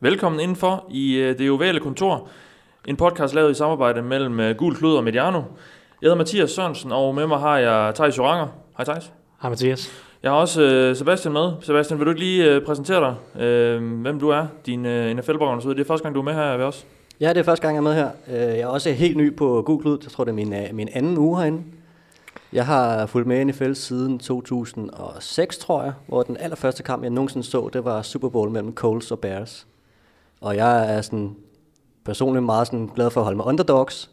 Velkommen indenfor i øh, det ovale kontor. En podcast lavet i samarbejde mellem øh, Gul Klud og Mediano. Jeg hedder Mathias Sørensen, og med mig har jeg Thijs Joranger. Hej Thijs. Hej Mathias. Jeg har også øh, Sebastian med. Sebastian, vil du ikke lige øh, præsentere dig, øh, hvem du er, din øh, NFL-baggrund osv.? Det er første gang, du er med her ved os. Ja, det er første gang, jeg er med her. Jeg er også helt ny på Gul Klud. Jeg tror, det er min, min anden uge herinde. Jeg har fulgt med NFL siden 2006, tror jeg, hvor den allerførste kamp, jeg nogensinde så, det var Super Bowl mellem Colts og Bears. Og jeg er sådan personligt meget sådan glad for at holde med underdogs.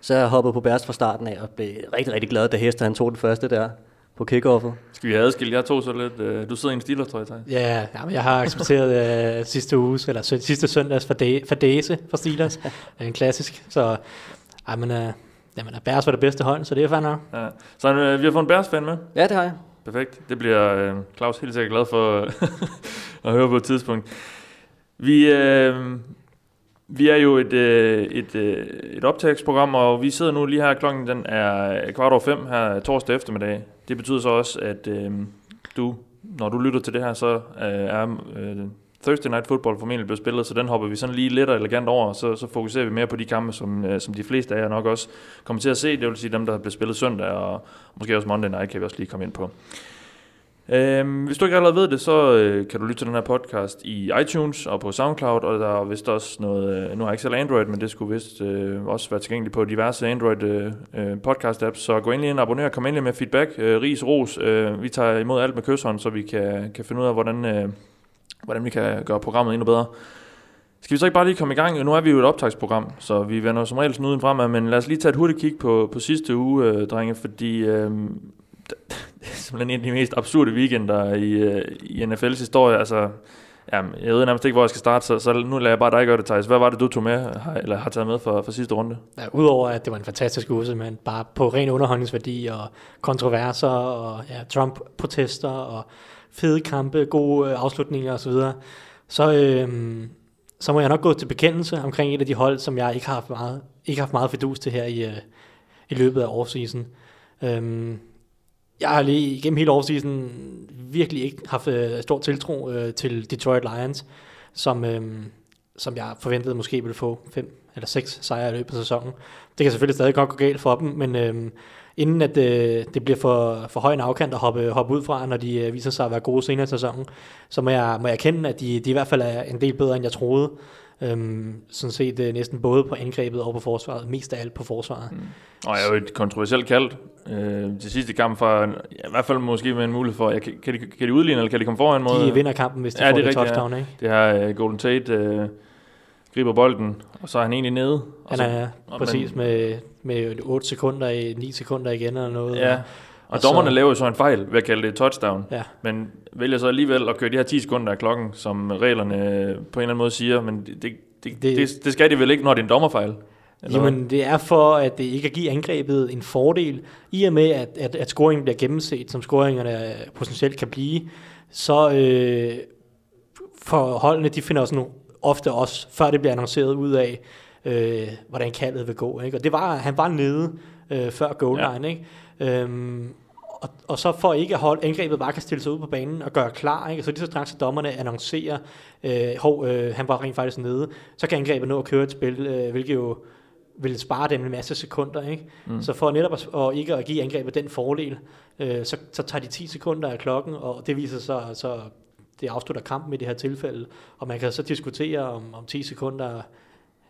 Så jeg hoppede på Bears fra starten af og blev rigtig, rigtig glad, da Hester han tog den første der på kickoffet. Skal vi have adskilt? Jeg tog så lidt. Øh, du sidder i en Steelers, tror jeg, Thijs. Ja, ja men jeg har accepteret uh, sidste uge, eller sø- sidste søndags fadese for Steelers. en klassisk. Så, ej, men, uh, jamen, Bears var det bedste hold, så det er fandme nok. Ja. Så øh, vi har fået en Bears-fan med. Ja, det har jeg. Perfekt. Det bliver øh, Claus helt sikkert glad for at høre på et tidspunkt. Vi, øh, vi er jo et, øh, et, øh, et optagsprogram, og vi sidder nu lige her, klokken den er øh, kvart over fem her torsdag eftermiddag. Det betyder så også, at øh, du, når du lytter til det her, så øh, er øh, Thursday Night Football formentlig blevet spillet, så den hopper vi sådan lige lidt og elegant over, og så, så fokuserer vi mere på de kampe, som, øh, som de fleste af jer nok også kommer til at se. Det vil sige dem, der bliver spillet søndag, og måske også Monday Night kan vi også lige komme ind på. Øhm, hvis du ikke allerede ved det, så øh, kan du lytte til den her podcast i iTunes og på SoundCloud, og der er vist også noget, øh, nu har jeg ikke selv Android, men det skulle vist øh, også være tilgængeligt på diverse Android øh, øh podcast apps, så gå endelig ind og abonner, kom endelig med feedback, øh, ris, ros, øh, vi tager imod alt med kysshånd, så vi kan, kan finde ud af, hvordan, øh, hvordan vi kan gøre programmet endnu bedre. Skal vi så ikke bare lige komme i gang? Nu er vi jo et optagsprogram, så vi vender som regel snuden fremad, men lad os lige tage et hurtigt kig på, på sidste uge, øh, drenge, fordi øh, simpelthen en af de mest absurde weekender i, øh, i NFL's historie. Altså, jamen, jeg ved nærmest ikke, hvor jeg skal starte, så, så nu lader jeg bare dig gøre det, Thijs. Hvad var det, du tog med, eller har taget med for, for sidste runde? Ja, Udover at det var en fantastisk uge, men bare på ren underholdningsværdi og kontroverser og ja, Trump-protester og fede kampe, gode øh, afslutninger osv., så, øhm, så må jeg nok gå til bekendelse omkring et af de hold, som jeg ikke har haft meget, ikke har haft meget fedus til her i, øh, i løbet af offseason. Øhm, jeg har lige gennem hele offseason virkelig ikke haft øh, stor tiltro øh, til Detroit Lions, som, øh, som jeg forventede måske ville få fem eller seks sejre i løbet af sæsonen. Det kan selvfølgelig stadig godt gå galt for dem, men øh, inden at øh, det bliver for, for høj en afkant at hoppe, hoppe ud fra, når de øh, viser sig at være gode senere i sæsonen, så må jeg, må jeg erkende, at de, de i hvert fald er en del bedre, end jeg troede. Øhm, sådan set øh, næsten både på angrebet og på forsvaret, mest af alt på forsvaret. Mm. Og jeg er jo et kontroversielt kaldt øh, til sidste kamp, for, ja, i hvert fald måske med en mulighed for, ja, kan, kan, de, kan de udligne, eller kan de komme foran mod... De vinder kampen, hvis de Ja, får det er det, rigtigt, touchdown, ikke? Det her øh, Golden Tate øh, griber bolden, og så er han egentlig nede. Og Han så, er og præcis man- med, med 8 sekunder, i 9 sekunder igen eller noget. Ja, og Og dommerne så- laver jo så en fejl ved at kalde det et touchdown. ja. Men vælger så alligevel at køre de her 10 sekunder af klokken, som reglerne på en eller anden måde siger, men det, det, det, Det- det, skal de vel ikke, når det er en dommerfejl? Eller? Jamen, det er for, at det ikke at give angrebet en fordel, i og med, at, at, at scoringen bliver gennemset, som scoringerne potentielt kan blive, så øh, for holdene, de finder også nu ofte også, før det bliver annonceret ud af, øh, hvordan kaldet vil gå. Ikke? Og det var, han var nede øh, før goal Ja. line, ikke? Øhm, og, og så for ikke at holde angrebet bare kan stille sig ud på banen og gøre klar, ikke? så lige så straks at dommerne annoncerer, øh, hov, øh, han var rent faktisk nede, så kan angrebet nå at køre et spil, øh, hvilket jo vil spare dem en masse sekunder. Ikke? Mm. Så for netop at, og ikke at give angrebet den fordel, øh, så, så tager de 10 sekunder af klokken, og det viser sig så, det afslutter kampen i det her tilfælde, og man kan så diskutere om, om 10 sekunder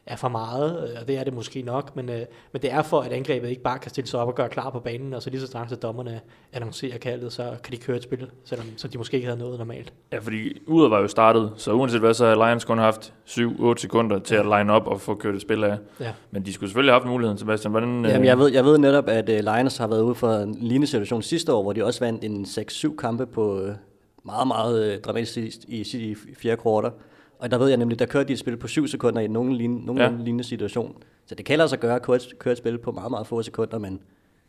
er for meget, øh, og det er det måske nok, men, øh, men det er for, at angrebet ikke bare kan stille sig op og gøre klar på banen, og så lige så straks at dommerne annoncerer kaldet, så kan de køre et spil, selvom så de måske ikke havde noget normalt. Ja, fordi uret var jo startet, så uanset hvad, så har Lions kun haft 7-8 sekunder til at line op og få kørt et spil af. Ja. Men de skulle selvfølgelig have haft muligheden, Sebastian. Hvordan, Jamen, øh, jeg ved, jeg ved netop, at uh, Lions har været ude for en lignende situation sidste år, hvor de også vandt en 6-7 kampe på meget, meget dramatisk i, i, i fjerde kvartal. Og der ved jeg nemlig, der kørte de et spil på 7 sekunder i nogen, lignende, nogen Ja. lignende situation. Så det kan sig gøre at køre, et- køre et spil på meget, meget få sekunder, men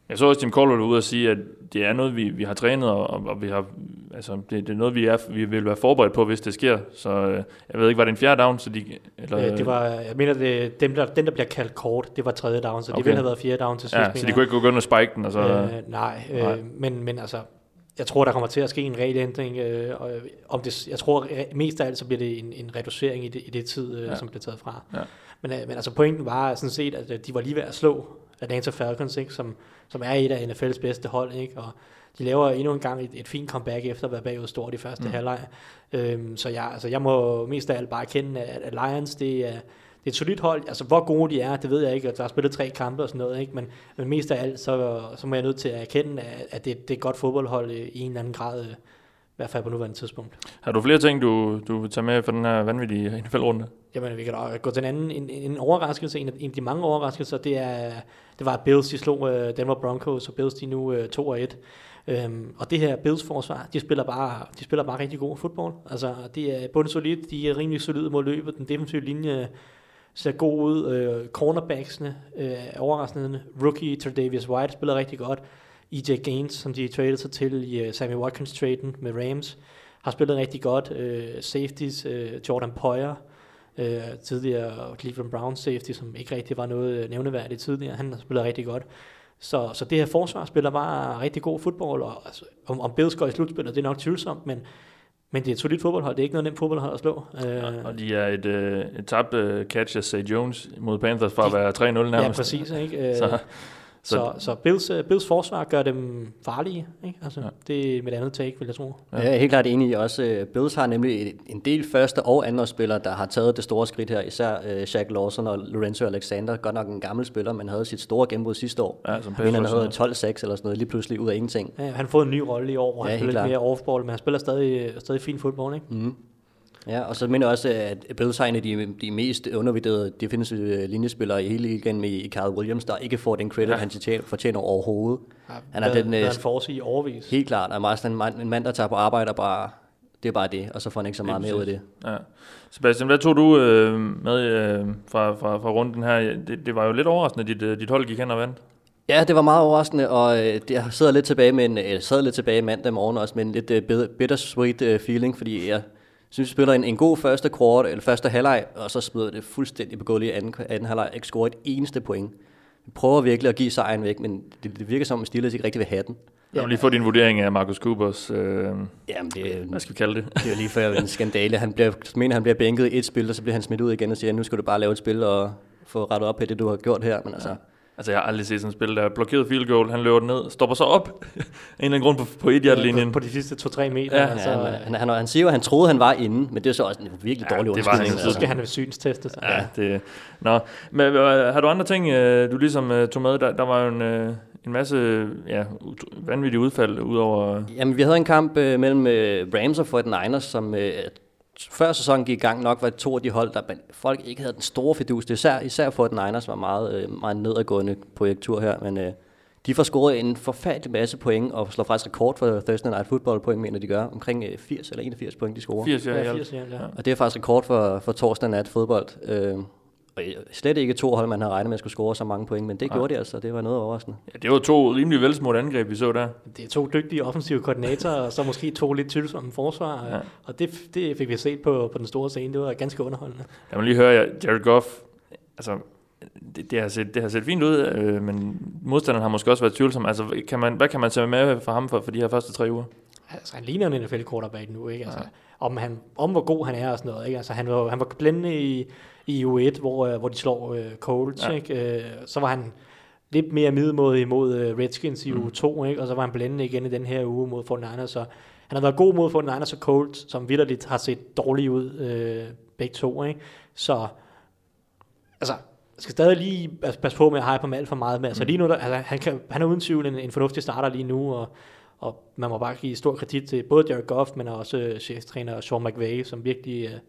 Jeg så også Tim Caldwell ude og sige, at det er noget, vi, vi har trænet, og, og vi har, altså, det, det er noget, vi, er, vi vil være forberedt på, hvis det sker. Så øh, jeg ved ikke, var det en fjerde down? Så de, eller, Øh, det var, jeg mener, det, dem, der, den der bliver kaldt kort, det var tredje down, så okay. Det ville have været fjerde down til sidst. ja, så de kunne ikke gå ind og spike den. Og så, Øh, nej, øh, Nej. Men, men altså, jeg tror, der kommer til at ske en regelændring. Øh, og om det, jeg tror mest af alt, så bliver det en, en reducering i det, i det tid, øh, ja. som bliver taget fra. Ja. Men, øh, men altså pointen var sådan set, at øh, de var lige ved at slå Atlanta Falcons, ikke, som, som er et af NFL's bedste hold, ikke, og de laver endnu en gang et, et fint comeback efter at være bagud stort i første mm. halvleg. Øhm, så jeg, altså, jeg må mest af alt bare erkende, at, at Lions, det er, det er et solidt hold. Altså, hvor gode de er, det ved jeg ikke. Der har spillet tre kampe og sådan noget, ikke? Men, men mest af alt, så, så må jeg nødt til at erkende, at, at det, det er et godt fodboldhold i en eller anden grad, i hvert fald på nuværende tidspunkt. Har du flere ting, du, du vil tage med for den her vanvittige NFL-runde? Jamen, vi kan da gå til en anden en, en overraskelse. En af, en af de mange overraskelser, det, er, det var, at Bills de slog uh, Denver Broncos, og Bills de nu uh, 2 og 1. Øhm, og det her Bills forsvar, de spiller bare, de spiller bare rigtig god fodbold. Altså, det er bundsolidt, de er rimelig solide mod løbet, den defensive linje ser god ud. Øh, cornerbacksene øh, er overraskende. Rookie Tredavious White spiller rigtig godt. EJ Gaines, som de traded sig til i øh, Sammy Watkins-traden med Rams, har spillet rigtig godt. Øh, safeties, øh, Jordan Poyer, øh, tidligere Cleveland Browns safety, som ikke rigtig var noget øh, nævneværdigt tidligere, han har spillet rigtig godt. Så, så det her forsvar spiller bare rigtig god fodbold, og altså, om, om Bills går i slutspillet, det er nok tvivlsomt, men, men det er et solidt fodboldhold. Det er ikke noget nemt fodboldhold at slå. Øh, og de er et, øh, et tabt uh, catch af Say Jones mod Panthers fra at være 3-0 nærmest. Ja, præcis. Ikke? så, så, så Bills, uh, Bills forsvar gør dem farlige. Ikke? Altså, ja. Det er mit andet take, vil jeg tro. Ja. Jeg er helt klart enig i også. Uh, Bills har nemlig en del første og andre spillere, der har taget det store skridt her. Især uh, Shaq Lawson og Lorenzo Alexander. Godt nok en gammel spiller, men havde sit store gennembrud sidste år. Ja, som han havde 12-6 eller sådan noget, lige pludselig ud af ingenting. Ja, han har fået en ny rolle i år, hvor ja, han spiller lidt mere offball, men han spiller stadig, stadig fin fodbold. Ikke? Mm. Ja, og så mener jeg også, at Bills har en af de, de mest undervurderede defensive linjespillere i hele ligaen med i Carl Williams, der ikke får den credit, ja. han fortjener overhovedet. Ja, han har den, han får i overvis. Helt klart, og meget en mand, en mand, der tager på arbejde og bare, det er bare det, og så får han ikke så meget mere ud af det. Ja. Sebastian, hvad tog du øh, med øh, fra, fra, fra runden her? Det, det var jo lidt overraskende, at dit, øh, dit hold gik hen og vandt. Ja, det var meget overraskende, og øh, jeg sidder lidt tilbage med en, jeg sad lidt tilbage mandag morgen også med en lidt bittersweet feeling, fordi jeg synes, vi spiller en, en god første kvart, eller første halvleg, og så smider det fuldstændig på gulvet i anden, anden halvleg. Ikke scorer et eneste point. Vi prøver virkelig at give sejren væk, men det, det virker som, at Steelers ikke rigtig vil have den. Jeg vil lige få din vurdering af Marcus Coopers, øh, Jamen det, hvad skal vi kalde det? Det er lige før en skandale. Han bliver, mener, han bliver bænket i et spil, og så bliver han smidt ud igen og siger, nu skal du bare lave et spil og få rettet op på det, du har gjort her. Men altså, ja. Altså, jeg har aldrig set sådan et spil, der blokeret field goal, han løber den ned, stopper så op, en eller anden grund på, på et linjen på, på, de sidste 2-3 meter. Ja, altså, ja han, han, han, siger jo, at han troede, han var inde, men det er så også en virkelig dårlig ja, det var han, Så skal han synsteste sig. Ja, det, nå. Men har du andre ting, øh, du ligesom øh, tog med? Der, der var jo en, øh, en masse ja, vanvittige udfald udover... Jamen, vi havde en kamp mellem Rams og 49ers, som før sæsonen gik i gang, nok var to af de hold, der folk ikke havde den store fidus. Det især, især for den Niners var meget, øh, meget nedadgående projektur her, men øh, de får scoret en forfærdelig masse point, og slår faktisk rekord for Thursday Night Football point, mener de gør. Omkring 80 øh, eller 81 point, de scorer. 80, ja, ja, 80, ja, ja. Og det er faktisk rekord for, for torsdag nat fodbold. Øh, og slet ikke to hold, man havde regnet med at skulle score så mange point, men det ja. gjorde de altså. Det var noget overraskende. Ja, det var to rimelig velsmurt angreb, vi så der. Det er to dygtige offensive koordinatorer, og så måske to lidt tvivlsomme forsvar. Ja. Og det, det fik vi set på, på den store scene. Det var ganske underholdende. Jeg må lige høre, Jared Goff, altså, det, det, har set, det har set fint ud, øh, men modstanderen har måske også været tvivlsom. Altså, kan man, hvad kan man tage med for ham for, for de her første tre uger? Altså, han ligner en NFL quarterback nu, ikke? Altså, ja. Om, han, om hvor god han er og sådan noget, ikke? Altså, han var, han var blændende i, i U1, hvor, øh, hvor de slår uh, Colts, ja. ikke? Uh, så var han lidt mere middelmodig mod uh, Redskins i mm. U2, ikke? og så var han blændende igen i den her uge mod 49ers, så han har været god mod 49ers og Colts, som vidderligt har set dårligt ud, uh, begge to, ikke? så altså, jeg skal stadig lige altså, passe på med at hype ham alt for meget, men altså mm. lige nu, der, altså, han, kan, han er uden tvivl en, en fornuftig starter lige nu, og, og man må bare give stor kredit til både Jared Goff, men også uh, cheftræner Sean McVay, som virkelig uh,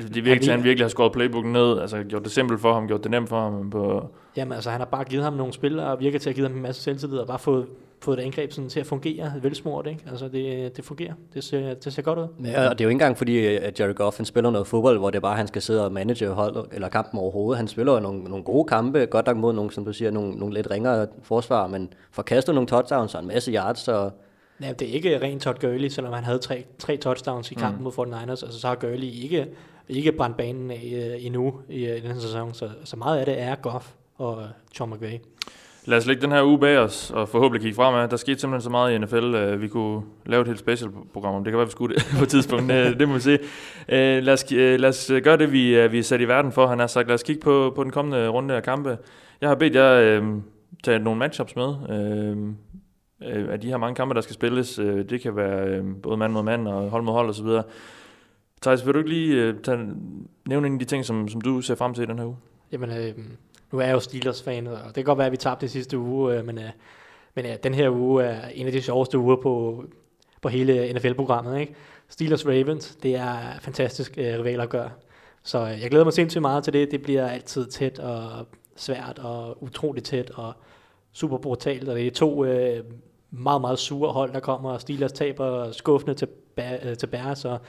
det, det virkelig, han, han virkelig har skåret playbooken ned, altså gjort det simpelt for ham, gjort det nemt for ham. På Jamen altså, han har bare givet ham nogle spil, og virker til at give ham en masse selvtillid, og bare fået, fået det angreb sådan, til at fungere velsmurt, ikke? Altså, det, det fungerer. Det ser, det ser godt ud. Ja, og det er jo ikke engang fordi, at Jerry Goff han spiller noget fodbold, hvor det bare, han skal sidde og manage hold, eller kampen overhovedet. Han spiller jo nogle, nogle gode kampe, godt nok mod nogle, som du siger, nogle, nogle lidt ringere forsvar, men får kastet nogle touchdowns og en masse yards, så Ja, det er ikke rent Todd Gurley, selvom han havde tre, tre touchdowns i kampen mm. mod 49ers. Altså, så har Gurley ikke ikke brændt banen af uh, endnu i, uh, i den sæson, så, så meget af det er Goff og uh, Sean McVay. Lad os lægge den her uge bag os, og forhåbentlig kigge fremad. Der skete simpelthen så meget i NFL, at vi kunne lave et helt special program om. Det kan være, vi skulle det på et tidspunkt. Øh, det må vi se. Øh, lad os, øh, lad os gøre det, vi, vi er sat i verden for. Han har sagt, lad os kigge på, på den kommende runde af kampe. Jeg har bedt jer øh, tage nogle matchups med. Øh, Øh, af de her mange kampe, der skal spilles. Øh, det kan være øh, både mand mod mand og hold mod hold osv. Thijs, vil du ikke lige tage, nævne en af de ting, som, som du ser frem til i den her uge? Jamen, øh, nu er jeg jo Steelers-fan, og det kan godt være, at vi tabte det sidste uge, øh, men, øh, men øh, den her uge er en af de sjoveste uger på, på hele NFL-programmet. Ikke? Steelers-Ravens, det er fantastisk øh, rivaler at gøre. Så øh, jeg glæder mig sindssygt meget til det. Det bliver altid tæt og svært og utroligt tæt og super brutalt, og det er to øh, meget, meget sure hold, der kommer, og Steelers taber skuffende til, øh, til Bears, og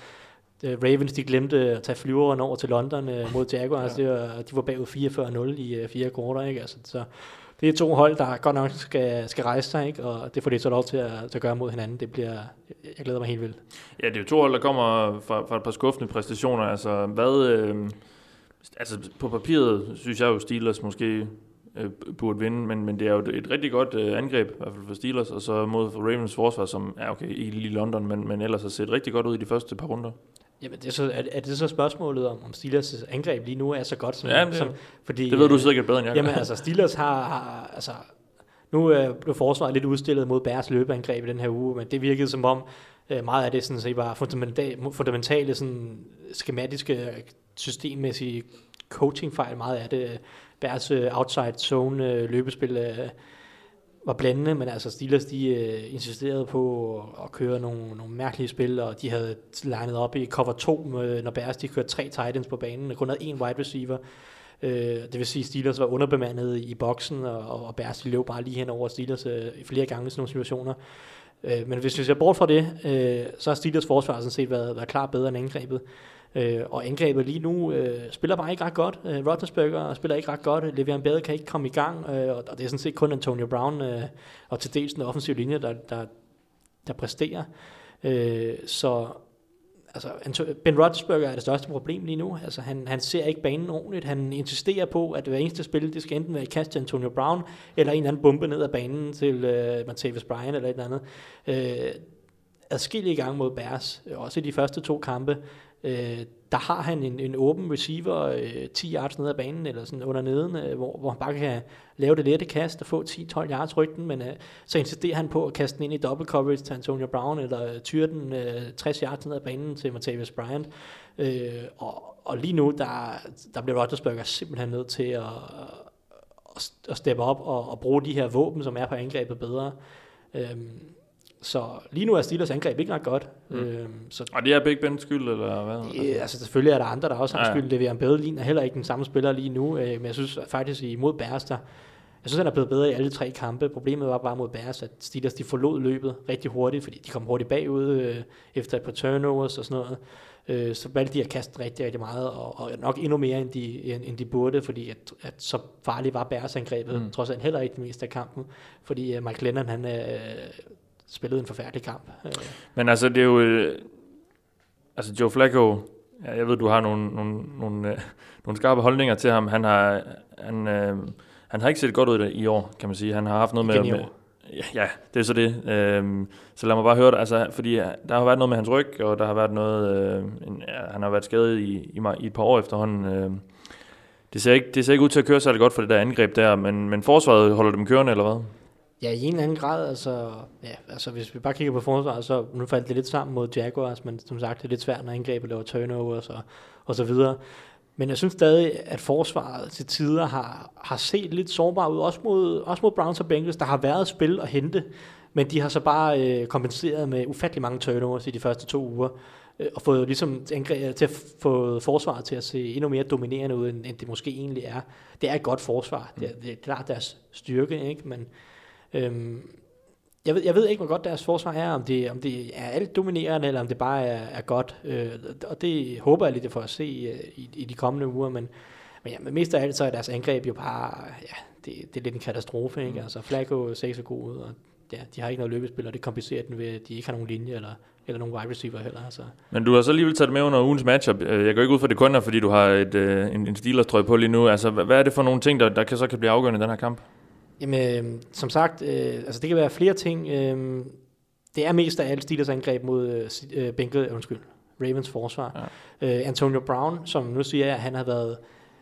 Øh, Ravens de glemte at tage flyveren over til London uh, mod Jaguars, ja. det var, de var bagud 44-0 i uh, fire korter, ikke? Altså, så det er to hold, der godt nok skal, skal rejse sig, ikke? og det får de så lov til at, til at gøre mod hinanden. Det bliver, jeg glæder mig helt vildt. Ja, det er jo to hold, der kommer fra, fra et par skuffende præstationer. Altså, hvad, øh, altså på papiret synes jeg jo Steelers måske øh, burde vinde, men, men det er jo et, et rigtig godt øh, angreb, i hvert fald for Steelers, og så mod Ravens forsvar, som er okay, ikke lige London, men, men ellers har set rigtig godt ud i de første par runder. Jamen, det er, så, er, er det så spørgsmålet om, om Steelers angreb lige nu er så godt som... Ja, det, som, fordi, det ved du sikkert bedre end jeg Jamen, altså, Steelers har, har altså, nu øh, blev forsvaret lidt udstillet mod Bærs løbeangreb i den her uge, men det virkede som om, øh, meget af det sådan, så var fundamentale, fundamentale sådan, skematiske, systemmæssige coachingfejl, meget af det, Bærs øh, outside zone øh, løbespil, øh, var blændende, men altså Steelers, de øh, insisterede på at, køre nogle, nogle mærkelige spil, og de havde legnet op i cover 2, øh, når Bears de kørte tre tight ends på banen, og kun havde én wide receiver. Uh, det vil sige, at Steelers var underbemandet i boksen, og, og Bears de løb bare lige hen over Steelers uh, flere gange i sådan nogle situationer. Uh, men hvis vi ser bort fra det, uh, så har Steelers forsvar sådan set været, været klart bedre end angrebet. Øh, Øh, og angrebet lige nu øh, spiller bare ikke ret godt. Øh, Rodgersberger spiller ikke ret godt. Le'Veon Bell kan ikke komme i gang. Øh, og det er sådan set kun Antonio Brown øh, og til dels den offensive linje, der, der, der præsterer. Øh, så altså, Ben Roethlisberger er det største problem lige nu. Altså, han, han ser ikke banen ordentligt. Han insisterer på, at hver eneste spil, det skal enten være i kast til Antonio Brown, eller en eller anden bombe ned ad banen til øh, Martavis Bryant, eller et eller andet. Øh, adskillige gange mod Bears, øh, også i de første to kampe, øh, der har han en, en åben receiver øh, 10 yards ned ad banen, eller sådan under neden, øh, hvor, hvor han bare kan lave det lette kast og få 10-12 yards rygten, men øh, så insisterer han på at kaste den ind i double coverage til Antonio Brown, eller tyre den øh, 60 yards ned ad banen til Martavis Bryant. Øh, og, og lige nu, der, der bliver Rodgersberger simpelthen nødt til at, at, at steppe op og, og bruge de her våben, som er på angrebet bedre. Øh, så lige nu er Steelers angreb ikke ret godt. Mm. Øhm, så og det er Big Bens skyld, eller hvad? Ja, altså selvfølgelig er der andre, der også har ja. skyld. Det er Bedelin er heller ikke den samme spiller lige nu, øh, men jeg synes faktisk imod Bears, der, jeg synes, han er blevet bedre i alle tre kampe. Problemet var bare mod Bears, at Steelers de forlod løbet rigtig hurtigt, fordi de kom hurtigt bagud øh, efter et par turnovers og sådan noget. Øh, så valgte de at kaste rigtig, rigtig meget, og, og nok endnu mere, end de, end, end de burde, fordi at, at så farligt var Bears angrebet, mm. trods alt heller ikke det meste af kampen, fordi uh, Mike Lennon, han uh, spillede en forfærdelig kamp. Øh. Men altså, det er jo... Øh, altså, Joe Flacco, ja, jeg ved, du har nogle, nogle, nogle, øh, nogle skarpe holdninger til ham. Han har, han, øh, han har ikke set godt ud i år, kan man sige. Han har haft noget med... med ja, det er så det. Øhm, så lad mig bare høre det. Altså, fordi der har været noget med hans ryg, og der har været noget... Øh, en, ja, han har været skadet i, i, i et par år efterhånden. Øh, det ser, ikke, det ser ikke ud til at køre særlig godt for det der angreb der, men, men forsvaret holder dem kørende, eller hvad? Ja, i en eller anden grad, altså, ja, altså hvis vi bare kigger på forsvaret, så nu faldt det lidt sammen mod Jaguars, men som sagt, det er lidt svært, når angrebet laver turnovers og, og så videre. Men jeg synes stadig, at forsvaret til tider har, har set lidt sårbar ud, også mod, også mod Browns og Bengals. Der har været spil at hente, men de har så bare øh, kompenseret med ufattelig mange turnovers i de første to uger, øh, og fået ligesom øh, til at få forsvaret til at se endnu mere dominerende ud, end, end det måske egentlig er. Det er et godt forsvar, det er, det er klart deres styrke, ikke? men Øhm, jeg, ved, jeg ved ikke, hvor godt deres forsvar er, om det, om det er alt dominerende, eller om det bare er, er godt. Øh, og det håber jeg lidt for at se øh, i, i de kommende uger, men, men ja, mest af alt så er deres angreb jo bare, ja, det, det er lidt en katastrofe. Ikke? Mm. Altså Flacco ser ikke så god ud, og ja, de har ikke noget løbespil, og det komplicerer den ved, at de ikke har nogen linje, eller, eller nogen wide receiver heller. Altså. Men du har så alligevel taget det med under ugens matchup. Øh, jeg går ikke ud for det kun er, fordi du har et, en, en Steelers-trøje på lige nu. Altså, hvad er det for nogle ting, der, der kan, så kan blive afgørende i den her kamp? Jamen, øh, som sagt, øh, altså det kan være flere ting. Øh, det er mest af alt Steelers angreb mod øh, øh, Bengals, undskyld, Ravens forsvar. Ja. Øh, Antonio Brown, som nu siger jeg, han har været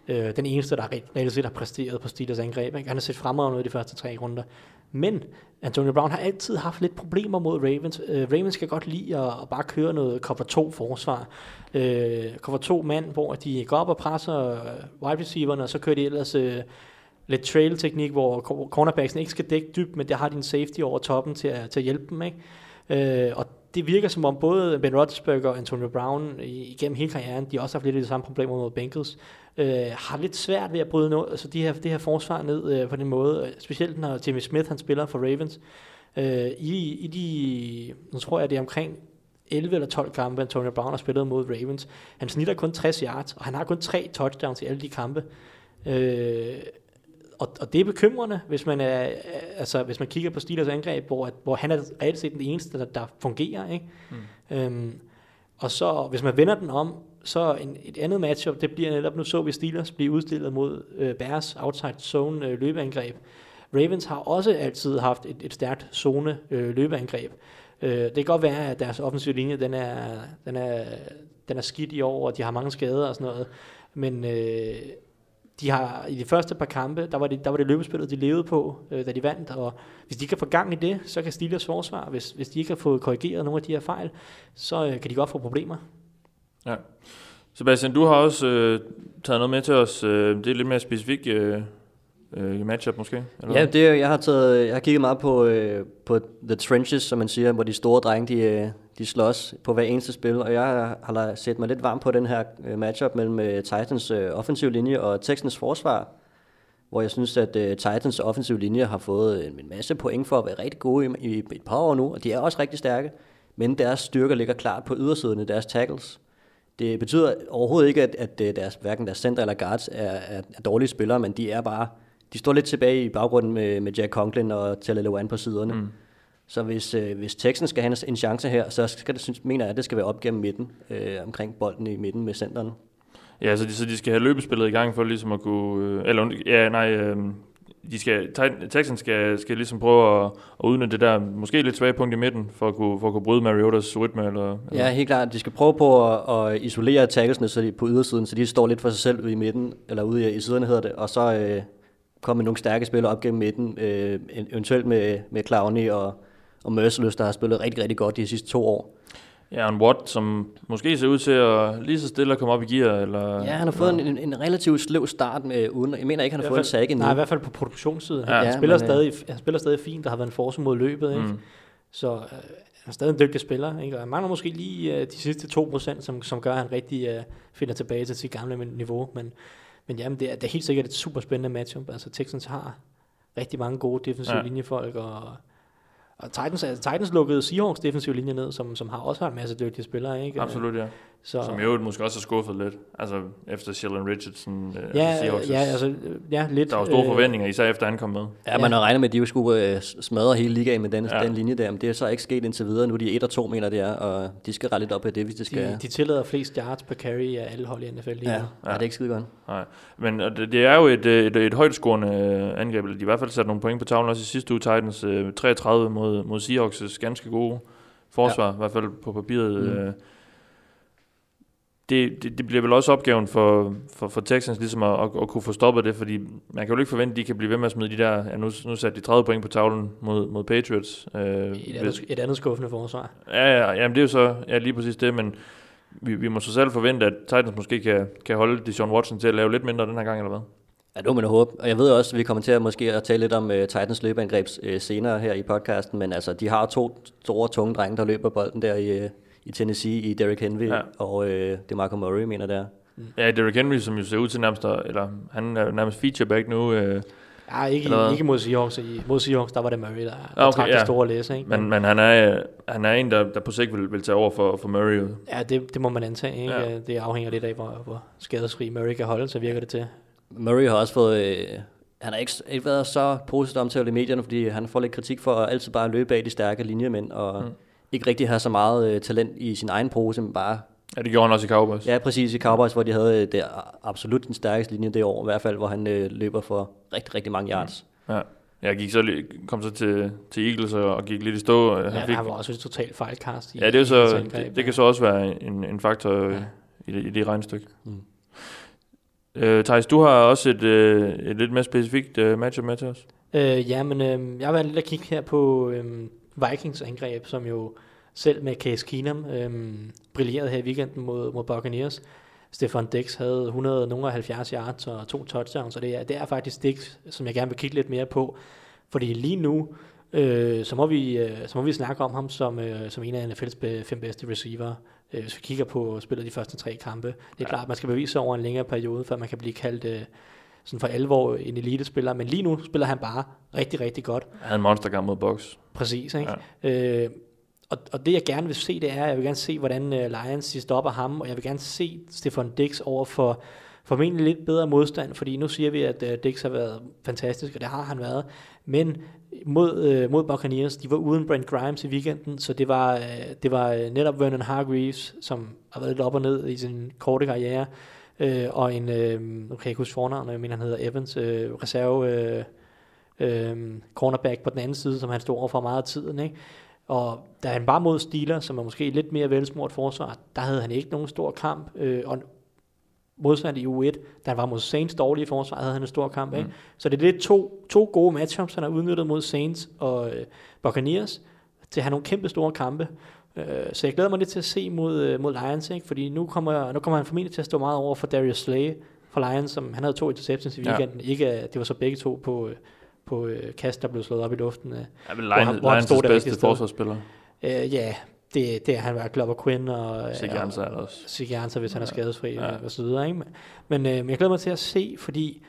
øh, den eneste, der re- reelt set har præsteret på Steelers angreb. Ikke? Han har set fremragende ud i de første tre runder. Men Antonio Brown har altid haft lidt problemer mod Ravens. Øh, Ravens skal godt lide at, at bare køre noget cover 2 forsvar. Øh, cover 2 mand, hvor de går op og presser øh, wide receiverne, og så kører de ellers øh, lidt trail-teknik, hvor cornerbacksen ikke skal dække dybt, men der har din safety over toppen til at, til at hjælpe dem. Ikke? Øh, og det virker som om både Ben Roethlisberger og Antonio Brown igennem hele karrieren, de har også haft lidt af de samme problemer mod Bengals, øh, har lidt svært ved at bryde noget, altså de her, det her forsvar ned øh, på den måde, øh, specielt når Jimmy Smith han spiller for Ravens. Øh, i, I de, nu tror jeg det er omkring 11 eller 12 kampe, Antonio Brown har spillet mod Ravens. Han snitter kun 60 yards, og han har kun tre touchdowns i alle de kampe. Øh, og, og det er bekymrende, hvis man, er, altså, hvis man kigger på Steelers angreb, hvor, at- hvor han er reelt set den eneste, der, der fungerer. Ikke? Mm. Øhm, og så, hvis man vender den om, så en, et andet matchup, det bliver netop, nu så vi Steelers blive udstillet mod øh, Bears outside zone øh, løbeangreb. Ravens har også altid haft et, et stærkt zone øh, løbeangreb. Øh, det kan godt være, at deres offensive linje, den er, den er, den er skidt i år, og de har mange skader og sådan noget. Men øh, de har i de første par kampe, der var det, der var det løbespillet, de levede på, øh, da de vandt, og hvis de ikke kan få gang i det, så kan Steelers forsvar, hvis, hvis de ikke har fået korrigeret nogle af de her fejl, så øh, kan de godt få problemer. Ja. Sebastian, du har også øh, taget noget med til os. Øh, det er lidt mere specifikt øh, øh, matchup måske? Eller Ja, det, jeg har taget, jeg har kigget meget på, øh, på the trenches, som man siger, hvor de store drenge, de, øh, de slås på hver eneste spil, og jeg har, set mig lidt varm på den her øh, matchup mellem øh, Titans øh, offensiv linje og Texans forsvar, hvor jeg synes, at øh, Titans offensiv linje har fået en, en masse point for at være rigtig gode i, i et par år nu, og de er også rigtig stærke, men deres styrker ligger klart på ydersiden af deres tackles. Det betyder overhovedet ikke, at, at deres, hverken deres center eller guards er, er, er dårlige spillere, men de er bare de står lidt tilbage i baggrunden med, med Jack Conklin og Taylor Lewan på siderne. Mm. Så hvis, øh, hvis Texans skal have en- chance her, så skal det, synes, mener jeg, at det skal være op gennem midten, øh, omkring bolden i midten med centeren. Ja, så de, så de skal have løbespillet i gang for ligesom at kunne... Øh, eller, ja, nej, øh, de skal, Texans skal, skal ligesom prøve at, at udnytte det der måske lidt svage punkt i midten, for at kunne, for at kunne bryde Mariotas rytme, eller... eller Ja, helt klart. De skal prøve på at, at isolere tacklesene så de, på ydersiden, så de står lidt for sig selv i midten, eller ude i, i siderne hedder det, og så øh, komme med nogle stærke spillere op gennem midten, øh, eventuelt med, med Clowney og, og Merciless, der har spillet rigtig, rigtig godt de sidste to år. Ja, en Watt, som måske ser ud til at lige så stille at komme op i gear, eller... Ja, han har fået en, en, en relativt sløv start med uden. Jeg mener ikke, han har fået en fald- sack endnu. Nej, i hvert fald på produktionssiden. Ja, Ja, han, ja, spiller men, øh, stadig, han spiller stadig fint, der har været en force mod løbet. Ikke? Mm. Så øh, han er stadig en dygtig spiller. Ikke? Og han mangler måske lige øh, de sidste 2%, som, som gør, at han rigtig øh, finder tilbage til sit gamle niveau. Men, men jamen, det er, det er helt sikkert et super spændende matchup. Altså Texans har rigtig mange gode defensive Ja. linjefolk, og, og Titans, altså, Titans lukkede Seahawks defensive linje ned, som, som har også har en masse dygtige spillere. Ikke? Absolut, ja. Så, Som i øvrigt måske også har skuffet lidt. Altså efter Sheldon Richardson, øh, ja, Seahawks. ja, altså, ja, lidt. der var store øh, forventninger, især efter han kom med. Ja, man har regnet med, at de jo skulle øh, smadre hele ligaen med den, Ja. ja. den linje der, men det er så ikke sket indtil videre. Nu er de 1 og 2, mener det er, og de skal rette lidt op af det, hvis det skal... De, de tillader flest yards per carry af alle hold i NFL lige ja, nu. ja. ja, det er ikke skide godt. Nej. Men det, det er jo et, øh, et, et højt scorende øh, angreb. eller De har i hvert fald sat nogle point på tavlen også i sidste uge. Titans øh, 33 mod, mod Seahawks' ganske gode forsvar, ja. i hvert fald på papiret. Mm. Øh, det, det, det bliver vel også opgaven for, for, for Texans ligesom at, at, at kunne få stoppet det, fordi man kan jo ikke forvente, at de kan blive ved med at smide de der, ja, nu, nu satte de 30 point på tavlen mod, mod Patriots. Øh, Et andet, et andet skuffende forsvar. Ja, ja, jamen det er jo så ja, lige præcis det, men vi, vi må så selv forvente, at Titans måske kan, kan holde Deshaun Watson til at lave lidt mindre den her gang, eller hvad? Ja, det må man håbe. Og jeg ved også, at vi kommer til at måske at tale lidt om uh, Titans løbeangreb uh, senere her i podcasten, men altså, de har to store, tunge drenge, der løber bolden der i, uh, i Tennessee, i Derrick Henry Ja. og uh, DeMarco Murray, mener det er. Ja, Derrick Henry, som jo ser ud til nærmest, eller han er nærmest featureback nu, øh, Ja, ikke, Eller ikke mod Seahawks. I- Mod Seahawks, der var det Murray, der, der okay, trak ja. det store læse. Ikke? men, men han, er, øh, han er en, der, der på sigt vil, vil tage over for, for Murray. Ja, det, det må man antage. Ikke? Ja. Det afhænger lidt af, hvor, hvor skadesfri Murray kan holde, så virker det til. Murray har også fået... Øh, han har ikke, ikke været så positivt omtalt i medierne, fordi han får lidt kritik for at altid bare løbe bag de stærke linjemænd, og Mm. Mm. ikke rigtig have så meget øh, talent i sin egen pose, men bare Ja, det gjorde han også i Cowboys. Ja, præcis i Cowboys, hvor de havde øh, det, absolut den stærkeste linje det år, i hvert fald, hvor han øh, løber for rigtig, rigtig mange yards. Ja. Jeg gik så, kom så til, til Eagles og, gik lidt i stå. Ja, Han fik, han var også et totalt fejlkast. I, ja, det, er så, det, det kan så også være en, en faktor Ja. ja. i, det, i det regnestykke. Mm. Øh, Thijs, du har også et, øh, et lidt mere specifikt øh, matchup med til os. Øh, ja, men øh, jeg har været lidt at kigge her på øh, Vikings angreb, som jo selv med Case Keenum øh, brillerede her i weekenden mod, mod Buccaneers. Stefan Dix havde 170 yards og to touchdowns, og det er, det er faktisk Dix, som jeg gerne vil kigge lidt mere på. Fordi lige nu, øh, så, må vi, øh, så må vi snakke om ham som, øh, som en af NFL's fem bedste receiver. Øh, hvis vi kigger på spillet de første tre kampe. Det er ja. Klart, man skal bevise over en længere periode, før man kan blive kaldt øh, sådan for alvor en elitespiller. Men lige nu spiller han bare rigtig, rigtig godt. Han havde en monsterkamp mod Box. Præcis, ikke? Ja. Øh, og, og det jeg gerne vil se, det er, at jeg vil gerne se, hvordan uh, Lions stopper ham, og jeg vil gerne se Stefan Dix over for formentlig lidt bedre modstand, fordi nu siger vi, at uh, Dix har været fantastisk, og det har han været, men mod, uh, mod Buccaneers, de var uden Brent Grimes i weekenden, så det var, uh, det var uh, netop Vernon Hargreaves, som har været lidt op og ned i sin korte karriere, uh, og en, uh, nu kan jeg ikke huske fornavnet, jeg mener han hedder Evans, uh, reserve uh, øhm, cornerback på den anden side, som han stod over for meget af tiden. Ikke? Og da han var mod Steelers, som er måske lidt mere velsmurt forsvar, der havde han ikke nogen stor kamp. Øh, og modsat i U1, da han var mod Saints dårlige forsvar, havde han en stor kamp. Ikke? Mm. Så det er lidt to, to gode matchups, han har udnyttet mod Saints og øh, Buccaneers, til at have nogle kæmpe store kampe. Øh, så jeg glæder mig lidt til at se mod, øh, mod Lions, ikke? fordi nu kommer, nu kommer han formentlig til at stå meget over for Darius Slay fra Lions, som han havde to interceptions i Ja. weekenden. Ikke, at det var så begge to på, øh, på øh, kast, der blev slået op i luften. Øh. Ja, men Hvor han- Lions, hvor han Lions' stod det bedste forsvarsspiller. Øh, ja, det, det er han været Glover Quinn og Sikke og- Hansen er der også. Sigge Hansen, hvis han er Ja. skadesfri Ja. ja. og så videre. Ikke? Men, øh, men jeg glæder mig til at se, fordi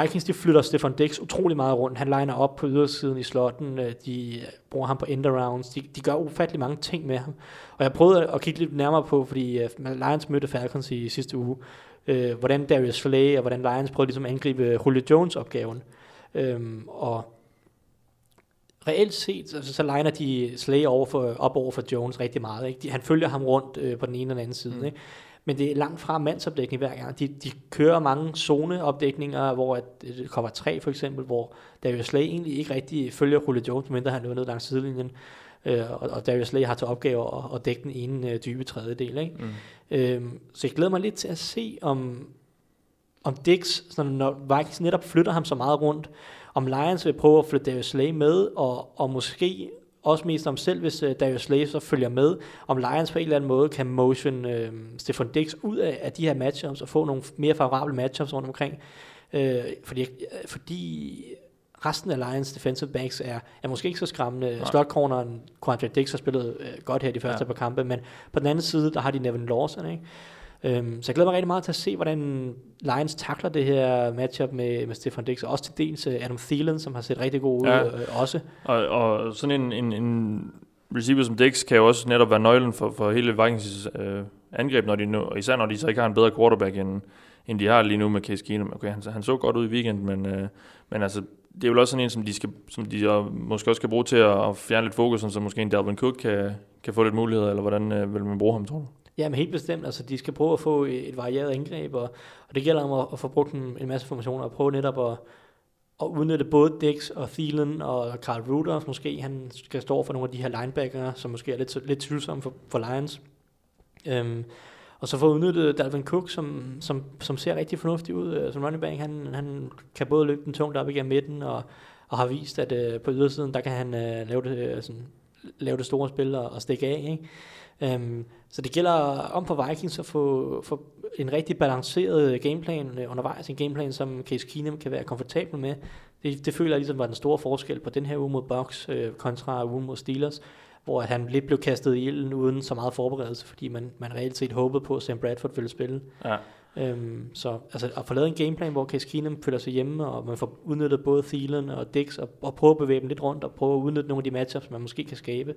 Vikings de flytter Stefan Dix utrolig meget rundt. Han liner op på ydersiden i slotten. øh, De bruger ham på end rounds. De, de gør ufattelig mange ting med ham. Og jeg prøvede at kigge lidt nærmere på, fordi øh, Lions mødte Falcons i sidste uge, øh, hvordan Darius Slay og hvordan Lions prøvede ligesom at angribe Julio Jones opgaven. Øhm, og reelt set, altså, så liner de Slay over for, op over for Jones rigtig meget. Ikke? De, han følger ham rundt øh, på den ene og den anden side. Mm. Ikke? Men det er langt fra mandsopdækning hver gang. De, de kører mange zoneopdækninger, hvor at, det cover 3 for eksempel, hvor Darius Slay egentlig ikke rigtig følger Julio Jones, medmindre han løber ned langs sidelinjen. Øh, og, og Darius Slay har til opgave at, at dække den ene øh, dybe tredjedel. Ikke? Mm. Øhm, så jeg glæder mig lidt til at se, om, om Dix, sådan, når Vikings netop flytter ham så meget rundt, om Lions vil prøve at flytte Darius Slay med, og, og måske også mest om selv, hvis uh, Darius Slay så følger med, om Lions på en eller anden måde kan motion øh, Stefan Dix ud af, af de her matchups, og få nogle mere favorable matchups rundt omkring. Øh, fordi, øh, fordi resten af Lions defensive backs er, er måske ikke så skræmmende. Nej. Slot-corneren, Quandre Dix har spillet øh, godt her de første ja. par kampe, men på den anden side, der har de Nevin Lawson, ikke? Øhm, så jeg glæder mig rigtig meget til at se, hvordan Lions takler det her matchup med, med Stefan Dix, og også til dels øh, Adam Thielen, som har set rigtig god ud Ja. øh, også. Og, og sådan en, en, en receiver som Dix kan jo også netop være nøglen for, for hele Vikings øh, angreb, når de nu, og især når de så ikke har en bedre quarterback, end, end de har lige nu med Case Keenum. Okay, han, han så godt ud i weekenden, men, øh, men altså, det er jo også sådan en, som de, skal, som de måske også skal bruge til at, at fjerne lidt fokus, så måske en Dalvin Cook kan, kan få lidt muligheder, eller hvordan øh, vil man bruge ham, tror du? Ja, men helt bestemt. Altså, de skal prøve at få et, varieret angreb, og, og det gælder om at, at få brugt en, en masse formationer, og prøve netop at, at udnytte både Dix og Thielen og Carl Rudolph måske. Han skal stå for nogle af de her linebackere, som måske er lidt, lidt tvivlsomme for, for Lions. Øhm, og så få udnyttet Dalvin Cook, som, som, som ser rigtig fornuftig ud øh, som running back. Han, han kan både løbe den tungt op igennem midten, og, og har vist, at øh, på ydersiden, der kan han øh, lave, det, øh, sådan, lave det store spil og, og stikke af. Ikke? Øhm, så det gælder om for Vikings at få, få en rigtig balanceret gameplan øh, undervejs. En gameplan, som Case Keenum kan være komfortabel med. Det, det føler jeg ligesom var den store forskel på den her uge mod Bucks øh, kontra ugen mod Steelers, hvor han lidt blev kastet i ilden uden så meget forberedelse, fordi man, man reelt set håbede på, at Sam Bradford ville spille. Ja. Øhm, så altså, at få lavet en gameplan, hvor Case Keenum føler sig hjemme, og man får udnyttet både Thielen og Dix, og, og prøve at bevæge dem lidt rundt, og prøve at udnytte nogle af de matchups, man måske kan skabe.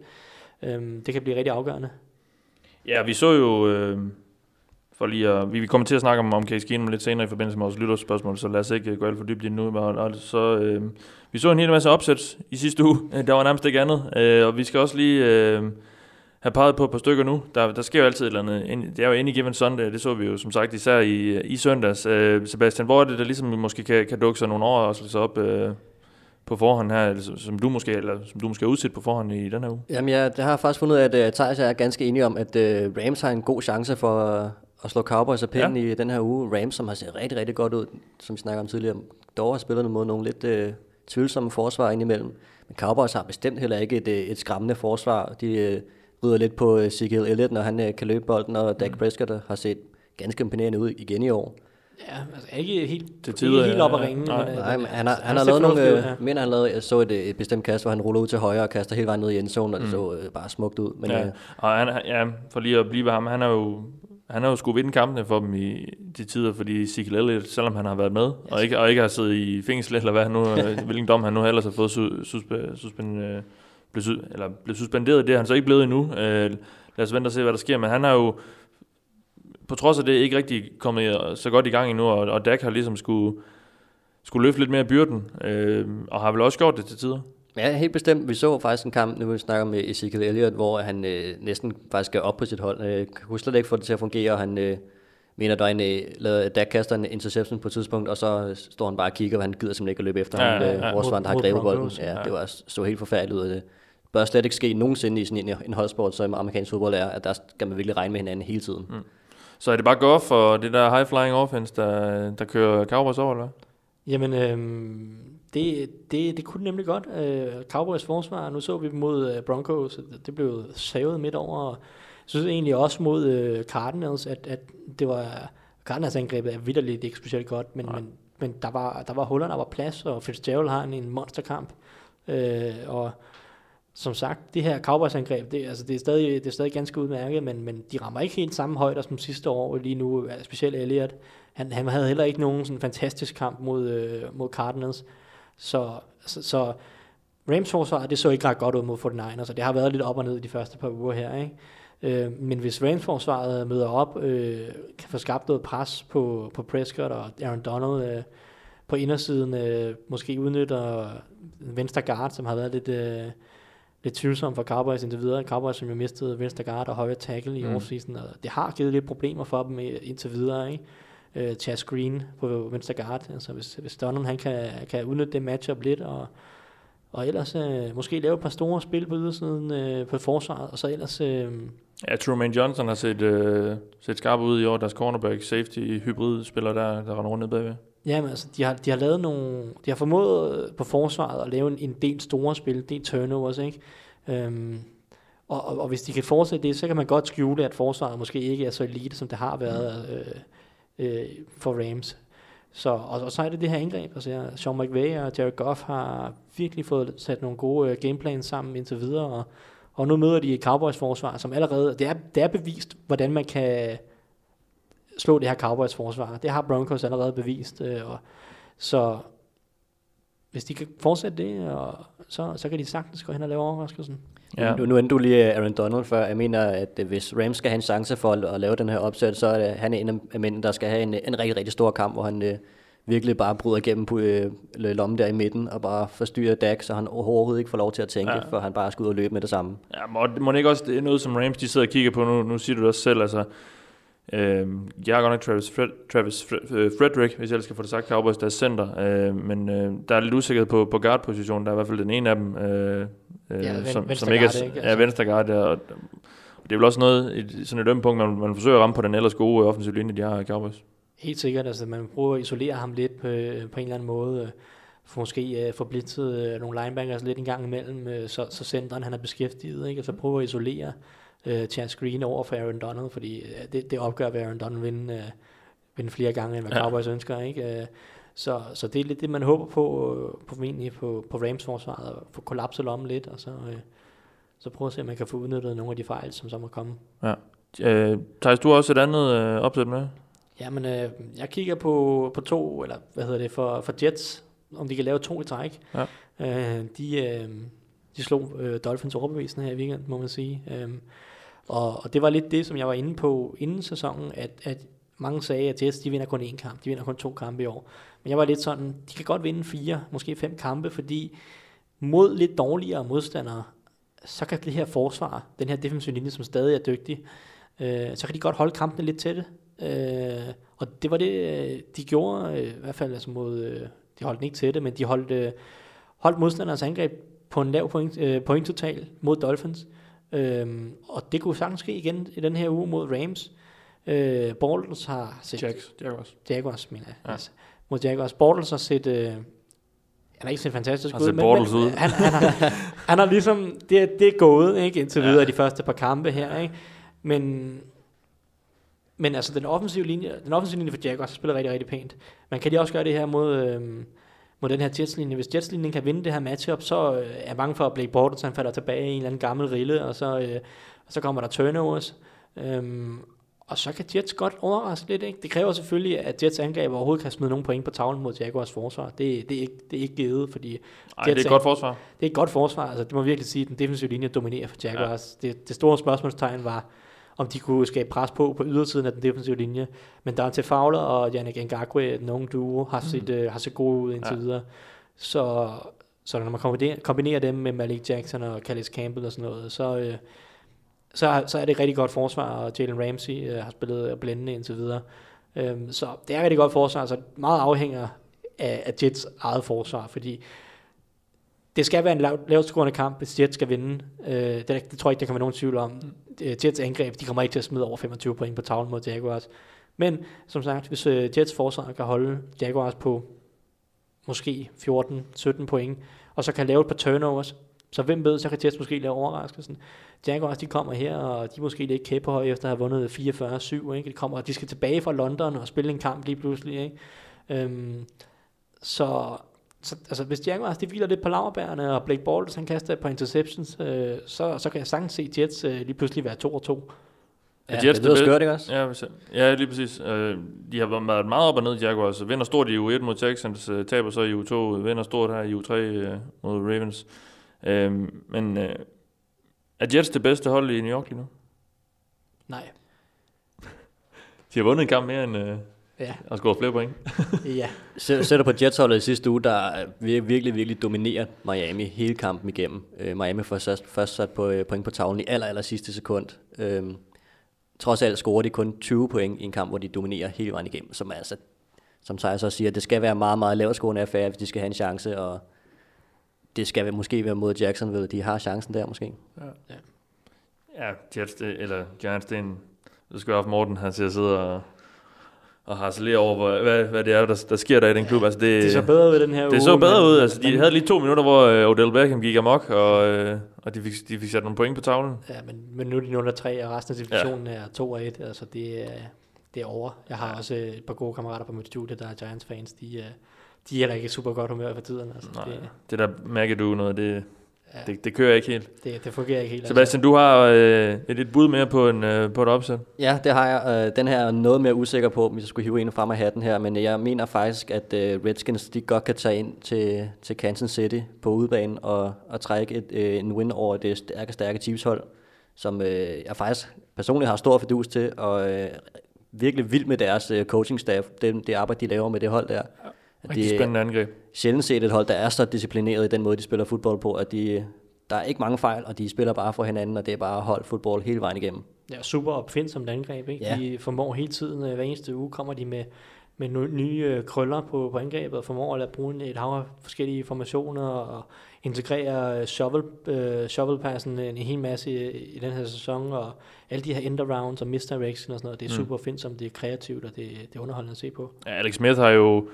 Øhm, det kan blive rigtig afgørende. Ja, vi så jo, øh, for lige at, vi vi kommer til at snakke om, om Case Keenum lidt senere i forbindelse med vores lytterspørgsmål, så lad os ikke øh, gå alt for dybt i nu. Og, så, øh, vi så en hel masse opsæt i sidste uge, øh, der var nærmest ikke andet, øh, og vi skal også lige øh, have peget på et par stykker nu. Der, der sker jo altid et eller andet. Ind- Det er jo Any Given Sunday, det så vi jo som sagt især i, øh, i søndags. Øh, Sebastian, hvor er det, der ligesom måske kan, kan dukke sig nogle overraskelser op øh, på forhånd her, eller som, du måske eller som du måske har udset på forhånd i den her uge? Jamen, jeg, det har jeg faktisk fundet ud af, at uh, Thijs er ganske enig om, at uh, Rams har en god chance for uh, at slå Cowboys af pinden ja. i den her uge. Rams, som har set rigtig, rigtig godt ud, som vi snakker om tidligere, dog har spillet mod nogle lidt uh, tvivlsomme forsvar indimellem. Men Cowboys har bestemt heller ikke et, et skræmmende forsvar. De uh, rydder lidt på uh, Ezekiel Elliott, når han uh, kan løbe bolden, og Dak mm. Prescott har set ganske imponerende ud igen i år. Ja, altså ikke helt, det tider, ikke helt op at ringe. Nej, men, nej, men han har, han, han har lavet nogle, øh, ja. mener han lavede, jeg så et, et bestemt kast, hvor han ruller ud til højre og kaster hele vejen ned i endzone, og det mm. så øh, bare smukt ud. Men, ja. øh, og han, ja, for lige at blive ved ham, han er jo han har jo skulle vinde kampene for dem i de tider, fordi Ezekiel Elliott, selvom han har været med, og ikke, og ikke har siddet i fængsel, eller hvad nu, øh, hvilken dom han nu ellers har fået suspe, suspen, øh, blev, eller blev suspenderet, det er han så ikke blevet endnu. Øh, lad os vente og se, hvad der sker, men han har jo på trods af det ikke rigtig kommet så godt i gang endnu, og, og Dak har ligesom skulle, skulle løfte lidt mere byrden, øh, og har vel også gjort det til tider. Ja, helt bestemt. Vi så faktisk en kamp, nu vi snakker med Ezekiel Elliott, hvor han øh, næsten faktisk er op på sit hold. Jeg kunne slet ikke få det til at fungere, og han øh, mener, der er en, øh, lavede, Dak kaster en interception på et tidspunkt, og så står han bare og kigger, og han gider simpelthen ikke at løbe efter ja, ham, ja, ja. Forsvaren, der har grebet bolden. Ja, ja, det var så helt forfærdeligt ud af det bør slet ikke ske nogensinde i sådan en, en holdsport, som amerikansk fodbold er, at der skal man virkelig regne med hinanden hele tiden. Mm. Så er det bare godt for det der high-flying offense, der, der kører Cowboys over, eller Jamen, øhm, det, det, det kunne nemlig godt. Øh, Cowboys forsvar, nu så vi dem mod øh, Broncos, det, det blev savet midt over. Jeg synes egentlig også mod øh, Cardinals, at, at det var... Cardinals angrebet er vidderligt ikke specielt godt, men, men, men der, var, der var huller, der var plads, og Fitzgerald har en, en monsterkamp. Øh, og som sagt, det her Cowboys-angreb, det, altså det, er stadig, det er stadig ganske udmærket, men, men de rammer ikke helt samme højder som sidste år lige nu, specielt Elliot. Han, han havde heller ikke nogen sådan fantastisk kamp mod, øh, mod Cardinals. Så, så, så Rams forsvar, det så ikke ret godt ud mod 49ers, og det har været lidt op og ned i de første par uger her. Ikke? Øh, men hvis Rams forsvaret møder op, øh, kan få skabt noget pres på, på Prescott og Aaron Donald øh, på indersiden, øh, måske udnytter venstre guard, som har været lidt... Øh, lidt tvivlsom for Cowboys indtil videre. Cowboys, som jo mistede venstre guard og højre tackle i mm. offseason, og det har givet lidt problemer for dem indtil videre, ikke? Uh, Chas Green på venstre guard, altså hvis, hvis Donald han kan, kan udnytte det matchup lidt, og, og ellers uh, måske lave et par store spil på ydersiden uh, på forsvaret, og så ellers... Uh, ja, Truman Johnson har set, uh, set skarp ud i år, deres cornerback, safety, hybrid spiller der, der render rundt ned bagved. Ja, men altså, de har, de har lavet nogle, de har formået på forsvaret at lave en, en del store spil, en del turnovers, ikke? Øhm, og, og, og hvis de kan fortsætte det, så kan man godt skjule, at forsvaret måske ikke er så elite, som det har været øh, øh, for Rams. Så, og, og så er det det her indgreb. Altså, ja, Sean McVay og Jared Goff har virkelig fået sat nogle gode øh, gameplans sammen indtil videre, og, og nu møder de Cowboys forsvar, som allerede, det er, det er bevist, hvordan man kan slå det her Cowboys forsvar. Det har Broncos allerede bevist. Øh, og, så hvis de kan fortsætte det, og så, så kan de sagtens gå hen og lave overraskelsen. Ja. Nu, nu endte du lige Aaron Donald før. Jeg mener, at hvis Rams skal have en chance for at, at lave den her opsæt, så er det, han er en af mændene, der skal have en, en rigtig, rigtig stor kamp, hvor han øh, virkelig bare bryder igennem på øh, lommen der i midten, og bare forstyrrer Dak, så han overhovedet ikke får lov til at tænke, ja. for han bare skal ud og løbe med det samme. Ja, må, må det ikke også det er noget, som Rams de sidder og kigger på nu, nu siger du det også selv, altså Øh, jeg har godt nok Travis, Fred, Travis øh, Frederick, hvis jeg skal få det sagt, Cowboys, der er center. Øh, men øh, der er lidt usikkerhed på, på guard-positionen. Der er i hvert fald den ene af dem, øh, øh ja, som, som ikke er, ikke? Altså. er venstre guard. Og, og det er vel også noget, et, sådan et ømme punkt, man, man forsøger at ramme på den ellers gode offensive linje, de har Cowboys. Helt sikkert. Altså, man prøver at isolere ham lidt på, på en eller anden måde. For måske uh, få blitzet uh, nogle linebackers lidt en gang imellem, uh, så, så centeren han er beskæftiget, ikke? og så prøver at isolere øh, Chance Green over for Aaron Donald, fordi øh, det, det opgør, at Aaron Donald vinde, øh, vinde flere gange, end hvad ja. Cowboys ønsker. Ikke? Øh, så, så det er lidt det, man håber på, øh, på, på, på Rams forsvaret, at få kollapset lommen lidt, og så, øh, så prøve at se, om man kan få udnyttet nogle af de fejl, som så må komme. Ja. Øh, Thijs, du har også et andet øh, opsæt med? Jamen, øh, jeg kigger på, på to, eller hvad hedder det, for, for Jets, om de kan lave to i træk. Ja. Øh, de, øh, de slog øh, Dolphins overbevisende her i weekend, må man sige. Øh, og, og det var lidt det, som jeg var inde på inden sæsonen, at, at mange sagde, at Jets de vinder kun én kamp, de vinder kun to kampe i år. Men jeg var lidt sådan, de kan godt vinde fire, måske fem kampe, fordi mod lidt dårligere modstandere, så kan det her forsvar, den her defensive linje, som stadig er dygtig, øh, så kan de godt holde kampene lidt tætte. Øh, og det var det, øh, de gjorde, øh, i hvert fald altså mod, øh, de holdt den ikke tætte, men de holdt, øh, holdt modstanders angreb på en lav point, øh, point total mod Dolphins. Øhm, og det kunne sagtens ske igen i den her uge mod Rams. Øh, Bortles har set... Jacks, Jaguars. Jaguars, mener jeg. Ja. Altså, mod Jaguars. Bortles har set... Øh, han har ikke set fantastisk Har ud, set Bortles ud. Han, han, har, han har ligesom... Det, er- det er gået, ikke? Indtil Ja. videre de første par kampe her, ikke? Men... Men altså, den offensive linje, den offensive linje for Jaguars spiller rigtig, rigtig pænt. Man kan de også gøre det her mod, øhm, mod den her Jets-linje. Hvis Jets-linjen kan vinde det her matchup, så øh, er jeg bange for, at Blake Bortles han falder tilbage i en eller anden gammel rille, og så, øh, og så kommer der turnovers. Øhm, og så kan Jets godt overraske lidt. Ikke? Det kræver selvfølgelig, at Jets angreb overhovedet kan smide nogle point på tavlen mod Jaguars forsvar. Det, det, er, ikke, det er ikke givet, fordi Ej, det er Jets et godt forsvar. det er et godt forsvar. Altså, det må virkelig sige, at den defensive linje dominerer for Jaguars. Ja. Det, det store spørgsmålstegn var, om de kunne skabe pres på på ydersiden af den defensive linje. Men Dante Fowler og Yannick Ngakwe, den unge duo, har set, øh, har set gode ud indtil ja. videre. Så, så når man kombinerer, kombinerer dem med Malik Jackson og Calais Campbell og sådan noget, så, øh, så, så er det et rigtig godt forsvar, og Jalen Ramsey øh, har spillet blændende indtil videre. Øhm, så det er et rigtig godt forsvar, så meget afhænger af, af Jets eget forsvar, fordi det skal være en lav, lavt scorende kamp, hvis Jets skal vinde. Øh, det, det tror jeg ikke, der kan være nogen tvivl om. Øh, Jets angreb, de kommer ikke til at smide over 25 point på tavlen mod Jaguars. Men som sagt, hvis øh, Jets forsvar kan holde Jaguars på måske 14-17 point, og så kan lave et par turnovers, så hvem ved, så kan Jets måske lave overraskelsen. Jaguars, de kommer her, og de er måske lidt kæppehøje efter at have vundet 44-7, ikke? De, kommer, de skal tilbage fra London og spille en kamp lige pludselig, ikke? Øhm, så, så altså, hvis Jaguars de hviler lidt på laverbærene, og Blake Bortles han kaster par interceptions, øh, så, så kan jeg sagtens se Jets øh, lige pludselig være 2 og 2. Ja, Jets det lyder det- skørt, ikke også? Ja, ja, lige præcis. Øh, de har været meget op og ned, Jaguars. Vinder stort i U1 mod Texans, øh, taber så i U2, vinder stort her i U3 øh, mod Ravens. Øh, men øh, er Jets det bedste hold i New York lige nu? Nej. De har vundet en kamp mere end øh, Ja. at score flere point. ja. Sæ- Sætter på Jets-holdet i sidste uge, der vir- virkelig, virkelig dominerer Miami hele kampen igennem. Øh, Miami får først, først sat på øh, point på tavlen i aller, aller sidste sekund. Øhm, trods alt scorer de kun 20 point i en kamp, hvor de dominerer hele vejen igennem. Som altså, som Thijs også siger, det skal være meget, meget lavt scorende affære, hvis de skal have en chance, og det skal måske være mod Jacksonville. De har chancen der måske. Ja, Jets, det, eller Giants, det er en... Det skal have haft Morten, han siger sidder og, og harcelerer over, hvad, hvad, hvad det er, der, der sker der i den klub. Altså, det, Det så bedre ud den her uge. det så bedre men- ud. Altså, de men- havde lige to minutter, hvor øh, Odell Beckham gik amok, og, øh, og de, fik, de fik sat nogle point på tavlen. Ja, men, men nu er de 0 3, og resten af divisionen ja. er 2 og 1. Altså, det er, det er over. Jeg har også et par gode kammerater på mit studie, der er Giants-fans. De, de er heller ikke super godt humør for tiden. Altså, Nej, det, det der McAdoo noget, det, ja, det, det kører ikke helt. det, det fungerer ikke helt. altså. Sebastian, du har øh, et, et bud mere på, en, øh, på et opsæt. Ja, det har jeg. Øh, Den her er noget mere usikker på, hvis jeg skulle hive en frem af hatten her, men jeg mener faktisk, at øh, Redskins de godt kan tage ind til, til Kansas City på udebane og, og trække et, øh, en win over det stærke, stærke Chiefs hold, som øh, jeg faktisk personligt har stor fordus til, og øh, virkelig vild med deres øh, coaching staff, det, det arbejde, de laver med det hold der. Rigtig de, spændende angreb. sjældent set et hold, der er så disciplineret i den måde, de spiller fodbold på, at de, der er ikke mange fejl, og de spiller bare for hinanden, og det er bare hold fodbold hele vejen igennem. Ja, super opfindsomt angreb. Ikke? Ja. De formår hele tiden, øh, hver eneste uge kommer de med, med nye øh, krøller på, på angrebet, og formår at bruge en- et hav af forskellige formationer, og integrere øh, shovel, øh, shovelpassen en hel masse i, i den her sæson, og alle de her end arounds og misdirection og sådan noget. Det er Mm. super opfindsomt, det er kreativt, og det, det er underholdende at se på. Ja, Alex Smith har jo...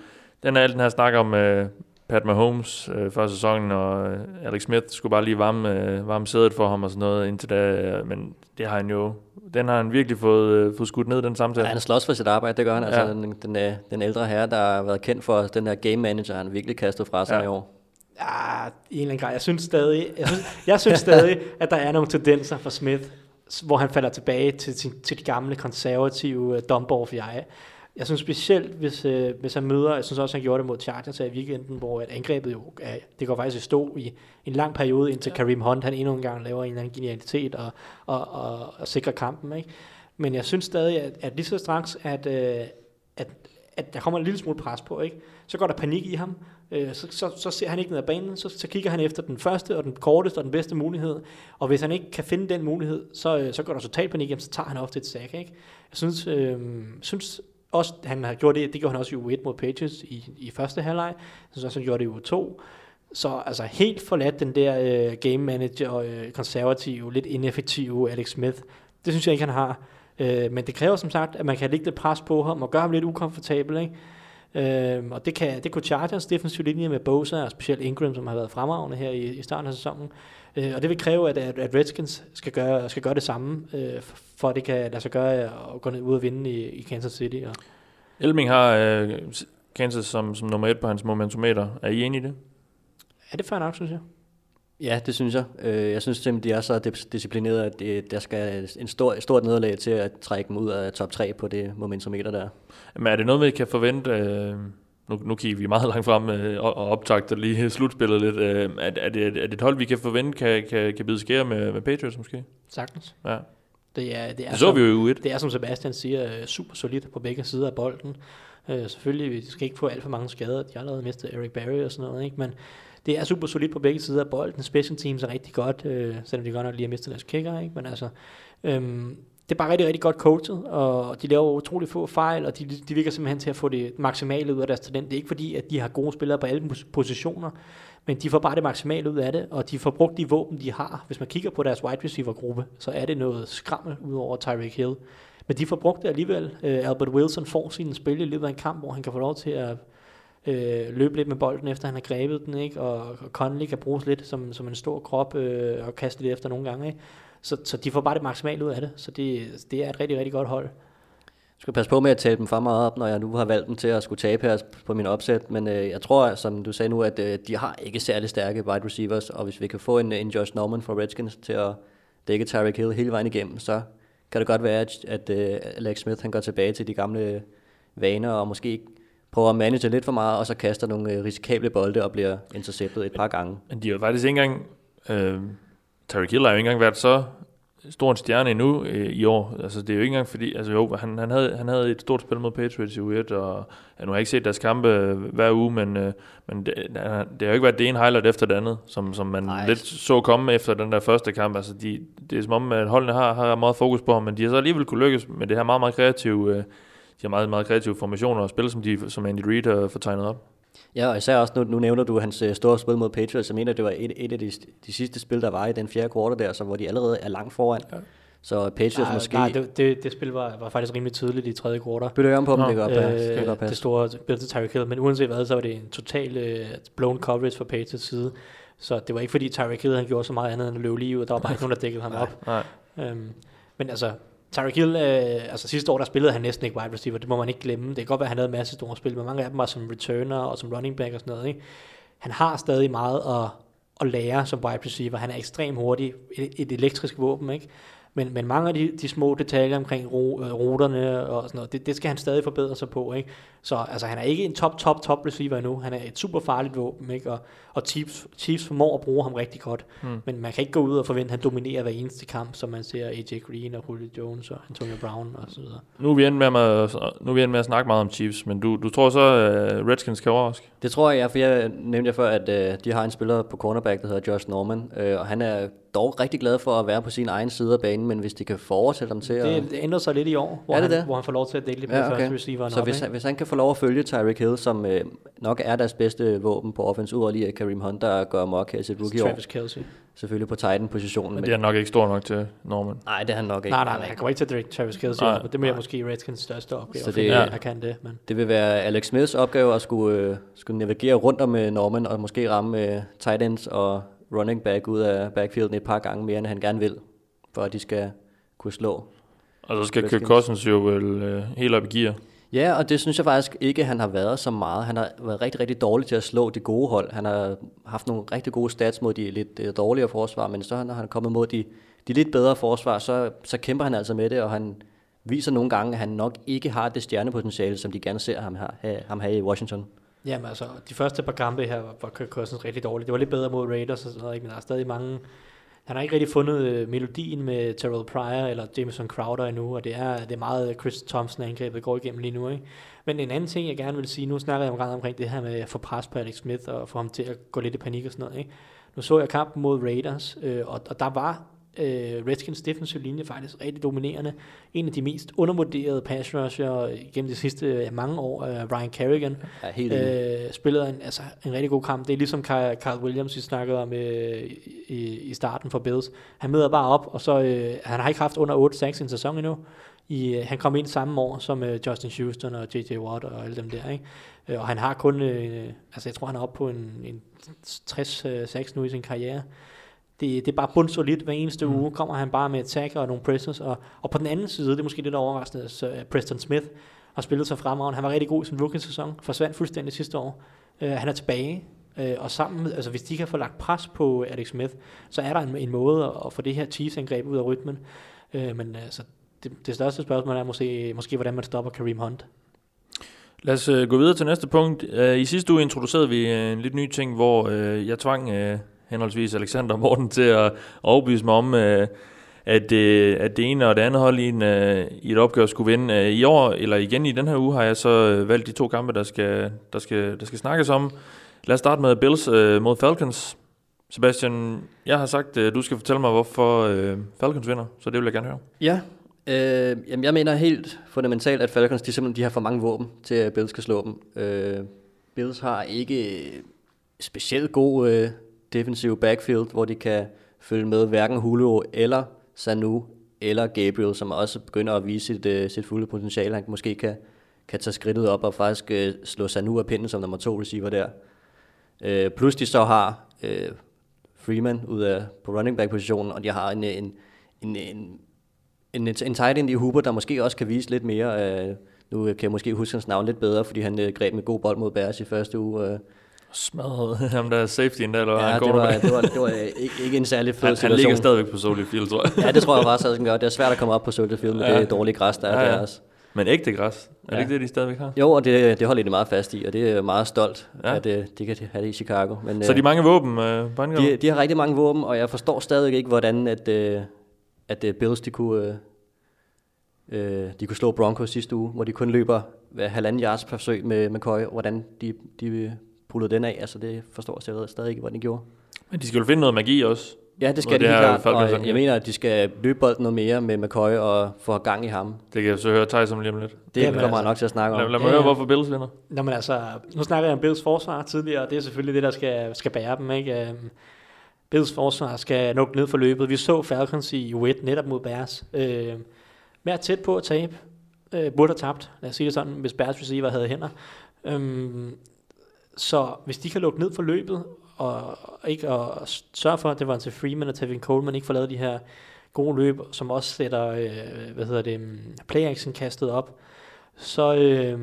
Den er alt den her snak om øh, Pat Mahomes øh, før sæsonen, og øh, Alex Smith skulle bare lige varme, øh, varme sædet for ham og sådan noget indtil da, øh, men det har han jo... Den har han virkelig fået, øh, fået skudt ned, den Ja, samtale. han slås for sit arbejde, det gør han. Ja. Altså, den, den, øh, den ældre herre, der har været kendt for den her game manager, han virkelig kastet fra sig Ja. ja. i år. Ja, i en eller anden grad. Jeg synes stadig, jeg synes, jeg synes stadig at der er nogle tendenser for Smith, hvor han falder tilbage til, til, til de gamle konservative uh, dump jeg Jeg synes specielt, hvis, øh, hvis han møder, jeg synes også, han gjorde det mod Chargers her i weekenden, hvor at angrebet jo, er, det går faktisk i stå i en lang periode, indtil ja. Kareem Hunt, han endnu en gang laver en eller anden genialitet og, og, og, og sikrer kampen. Ikke? Men jeg synes stadig, at, at lige så straks, at, øh, at, at der kommer en lille smule pres på, ikke? så går der panik i ham, øh, så, så, så ser han ikke ned ad banen, så, så kigger han efter den første og den korteste og den bedste mulighed, og hvis han ikke kan finde den mulighed, så, øh, så går der total panik, jamen, så tager han ofte et sack. Ikke? Jeg synes, øh, synes også, han har gjort det, det gjorde han også i U1 mod Patriots i, i første halvleg, så også, han gjorde det i U2, Så altså helt forladt den der øh, game manager øh, konservative, lidt ineffektive Alex Smith. Det synes jeg ikke, han har. Øh, men det kræver som sagt, at man kan lægge lidt pres på ham og gøre ham lidt ukomfortabel. Ikke? Øh, og det, kan, det kunne Chargers defensive linje med Bosa og specielt Ingram, som har været fremragende her i, i starten af sæsonen. Øh, og det vil kræve, at, at, at Redskins skal gøre, skal gøre det samme, øh, for at det kan lade sig gøre at gå ned ud og vinde i, i Kansas City. Og Elming har øh, Kansas som, som nummer et på hans momentometer. Er I enige i det? er det fair nok, synes jeg? Ja, det synes jeg. Øh, Jeg synes simpelthen, de er så dis- disciplinerede, at det, der skal en stor, stort nederlag til at trække dem ud af top 3 på det momentometer der. Men er det noget, vi kan forvente? Øh, nu, nu kigger vi meget langt frem øh, og, og optagter lige slutspillet lidt. Øh, er, er, det, er det et hold, vi kan forvente, kan, kan, kan bide skære med, med Patriots måske? Sagtens. Ja. Det er, det er Det så vi jo i uge 1. Det er, som Sebastian siger, øh, super solidt på begge sider af bolden. Øh, selvfølgelig, vi skal ikke få alt for mange skader. De har allerede mistet Eric Barry og sådan noget, ikke? men det er super solidt på begge sider af bolden. Special teams er rigtig godt, øh, selvom de godt nok lige har mistet deres kicker, ikke? men altså, øhm, det er bare rigtig, rigtig godt coachet, og de laver utrolig få fejl, og de, de virker simpelthen til at få det maksimale ud af deres talent. Det er ikke fordi, at de har gode spillere på alle positioner, men de får bare det maksimale ud af det, og de får brugt de våben, de har. Hvis man kigger på deres wide receiver-gruppe, så er det noget skrammel ud over Tyreek Hill. Men de får brugt det alligevel. Uh, Albert Wilson får sin spil i løbet af en kamp, hvor han kan få lov til at øh, løbe lidt med bolden, efter han har grebet den, ikke? Og, og Conley kan bruges lidt som, som en stor krop øh, og kaste lidt efter nogle gange. Ikke? Så, så de får bare det maksimale ud af det. Så det, det er et rigtig, rigtig godt hold. Jeg skal passe på med at tale dem for meget op, når jeg nu har valgt dem til at skulle tabe her på min opsæt, men øh, jeg tror, som du sagde nu, at øh, de har ikke særlig stærke wide receivers, og hvis vi kan få en, en Josh Norman fra Redskins til at dække Tyreek Hill hele vejen igennem, så kan det godt være, at, at øh, Alex Smith han går tilbage til de gamle vaner, og måske prøver at manage lidt for meget, og så kaster nogle øh, risikable bolde og bliver interceptet et par gange. Men de har jo faktisk ikke engang... Øh, Tyreek Hill har jo ikke engang været så stor en stjerne endnu øh, i år. Altså, det er jo ikke engang fordi... Altså, jo, han, han, havde, han havde et stort spil mod Patriots i u 1, og ja, nu har jeg ikke set deres kampe øh, hver uge, men, øh, men det, det har jo ikke været det ene highlight efter det andet, som, som man Nej. Ej. lidt så komme efter den der første kamp. Altså, de, det er som om, at holdene har, har meget fokus på ham, men de har så alligevel kunne lykkes med det her meget, meget kreative... Øh, de har meget, meget kreative formationer og spil, som, de, som Andy Reid har fået tegnet op. Ja, og især også, nu, nu nævner du hans øh, store spil mod Patriots, jeg mener, det var et, et af de, de sidste spil, der var i den fjerde kvartal der, så hvor de allerede er langt foran. Ja. Så Patriots nej, måske... nej det, det, det, spil var, var faktisk rimelig tydeligt i tredje kvartal. Bytter jeg om på dem, Nå, det passe. det Øh, det passe. store spil til Tyreek Hill, men uanset hvad, så var det en total øh, blown coverage fra Patriots side. Så det var ikke fordi Tyreek Hill han gjorde så meget andet end at løbe lige ud. Der var bare ikke nogen, der dækkede ham op. Nej. Øhm, men altså, Tyreek Hill, øh, altså sidste år, der spillede han næsten ikke wide receiver. Det må man ikke glemme. Det kan godt være, at han havde en masse store spil, men mange af dem var som returner og som running back og sådan noget. Ikke? Han har stadig meget at, at lære som wide receiver. Han er ekstremt hurtig. Et, et elektrisk våben, ikke? Men, men mange af de, de små detaljer omkring ro, øh, ruterne og sådan noget, det, det skal han stadig forbedre sig på, ikke? Så altså, han er ikke en top, top, top receiver endnu. Han er et super farligt våben, ikke? Og, og Chiefs, Chiefs formår at bruge ham rigtig godt. Hmm. Men man kan ikke gå ud og forvente, at han dominerer hver eneste kamp, som man ser AJ Green og Julio Jones og Antonio Brown og så videre. Nu er vi endt med, at, nu er vi endt med at snakke meget om Chiefs, men du, du tror så, at uh, Redskins kan overraske? Det tror jeg, for jeg nævnte jeg før, at øh, de har en spiller på cornerback, der hedder Josh Norman, øh, og han er dog rigtig glad for at være på sin egen side af banen, men hvis de kan overtale dem til at... Det, det ændrer sig lidt i år, hvor, Er det han, det? hvor han får lov til at dele lidt på Ja, okay. okay. første receiver. Så hvis han, hvis han kan få lov at følge Tyreek Hill, som øh, nok er deres bedste våben på offense, udover lige Kareem Hunt, der gør mok her i sit rookie år, Travis Kelsey. selvfølgelig på Titan-positionen. Men det er nok ikke stor nok til Norman. Nej, det er han nok ikke. Nej, nej, nej, han kommer ikke til at drikke Travis Kelsey, Nej, men det bliver måske Redskins største opgave, Så det- finde, Ja. han kan det. Men Det vil være Alex Smiths opgave at skulle, øh, skulle navigere rundt om øh, Norman, og måske ramme øh, tight ends og running back ud af backfielden et par gange mere, end han gerne vil, for at de skal kunne slå Og så skal Kirk. Cousins jo vel øh, helt op i gear. Ja, og det synes jeg faktisk ikke, han har været så meget. Han har været rigtig, rigtig dårlig til at slå de gode hold. Han har haft nogle rigtig gode stats mod de lidt øh, dårligere forsvar, men så når han er kommet mod de, de lidt bedre forsvar, så, så kæmper han altså med det, og han viser nogle gange, at han nok ikke har det stjernepotentiale, som de gerne ser ham, have, ham have i Washington. Jamen altså, de første par kampe her var, var Kirk Cousins rigtig dårlig. Det var lidt bedre mod Raiders og sådan noget, ikke? men der er stadig mange... Han har ikke rigtig fundet øh, melodien med Terrell Pryor eller Jameson Crowder endnu, og det er, det er meget Chris Thompson angrebet går igennem lige nu. Ikke? Men en anden ting, jeg gerne vil sige, nu snakker jeg omgang omkring det her med at få pres på Alex Smith og få ham til at gå lidt i panik og sådan noget. Ikke? Nu så jeg kampen mod Raiders, øh, og, og der var øh, Redskins defensive linje faktisk rigtig dominerende. En af de mest undervurderede pass rusher gennem de sidste øh, mange år, øh, Ryan Kerrigan, Ja, helt øh, spillede en, altså, en rigtig god kamp. Det er ligesom Carl, Carl Williams, vi snakkede om øh, i, i starten for Bills. Han møder bare op, og så øh, han har ikke haft under 8 sacks i en sæson endnu. I, øh, han kom ind samme år som øh, Justin Houston og J.J. Watt og alle dem der. Ikke? Øh, og han har kun, øh, altså jeg tror han er oppe på en, en 60 øh, sacks nu i sin karriere. Det, det er bare bundsolidt hver eneste mm. uge. Kommer han bare med et og nogle pressures. Og, og på den anden side, det er måske lidt overraskende, så uh, Preston Smith har spillet sig fremragende. Han var rigtig god i sin rookie-sæson. Forsvandt fuldstændig sidste år. Uh, han er tilbage. Uh, og sammen med, altså hvis de kan få lagt pres på Alex Smith, så er der en, en måde at, at få det her Chiefs-angreb ud af rytmen. Uh, men altså, det, det største spørgsmål er måske, måske, hvordan man stopper Kareem Hunt. Lad os øh, gå videre til næste punkt. Øh, I sidste uge introducerede vi øh, en lidt ny ting, hvor øh, jeg tvang øh, henholdsvis Alexander og Morten til at overbevise mig om, øh, at, øh, at det ene og det andet hold i, en, øh, i et opgør skulle vinde. Øh, I år, eller igen i den her uge, har jeg så øh, valgt de to kampe, der skal, der skal, der skal snakkes om. Lad os starte med Bills øh, mod Falcons. Sebastian, jeg har sagt, at du skal fortælle mig, hvorfor øh, Falcons vinder, så det vil jeg gerne høre. Ja, øh, jamen jeg mener helt fundamentalt, at Falcons de simpelthen de har for mange våben til, at Bills kan slå dem. Øh, Bills har ikke specielt god øh, defensive backfield, hvor de kan følge med hverken Julio eller Sanu eller Gabriel, som også begynder at vise sit, øh, sit fulde potentiale. Han måske kan, kan tage skridtet op og faktisk øh, slå Sanu af pinden som nummer to receiver der. Øh, plus de så har øh, Freeman ud af, på running back positionen, og de har en, en, en, en en, en tight end i Huber, der måske også kan vise lidt mere. Øh, nu kan jeg måske huske hans navn lidt bedre, fordi han øh, greb med god bold mod Bears i første uge. Øh. Smadret ham der safety der, eller Ja, han det var, det var, det var øh, ikke, ikke en særlig fed Han, han situation. ligger stadigvæk på Solid Field, tror jeg. Ja, det tror jeg faktisk, at han gør. Det er svært at komme op på Soldier Field med Ja. det dårlige græs, der er Ja, ja. der også. Men ægte græs, er det Ja. ikke det, de stadigvæk har? Jo, og det, det holder de meget fast i, og det er meget stolt, Ja. at øh, de kan have det i Chicago. Men, Så øh, de mange våben øh, angrebet? de, de har rigtig mange våben, og jeg forstår stadig ikke, hvordan at, øh, at øh, Bills de kunne, øh, øh, de kunne slå Broncos sidste uge, hvor de kun løber hvad, halvanden yards per forsøg med McCoy, hvordan de, de pullede den af. Altså det forstår jeg stadig- stadig ikke, hvordan de gjorde. Men de skal jo finde noget magi også. Ja, det skal de det helt klart, og jeg mener, at de skal løbe bolden noget mere med McCoy og få gang i ham. Det kan jeg så høre Thijs om lige om lidt. Det Jamen, kommer altså, nok til at snakke Lad, om. lad mig Ja, høre, ja. hvorfor Bills vinder. Nå, men altså, nu snakker jeg om Bills forsvar tidligere, og det er selvfølgelig det, der skal, skal bære dem, ikke? Um, Bills forsvar skal nok ned for løbet. Vi så Falcons i U1 netop mod Bears. Uh, mere tæt på at tabe. Uh, burde have tabt, lad os sige det sådan, hvis Bears receiver havde hænder. Um, så hvis de kan lukke ned for løbet, og ikke og sørge for, at det var til Freeman og Tevin Coleman ikke får lavet de her gode løb, som også sætter, øh, hvad hedder det, um, play kastet op, så, øh,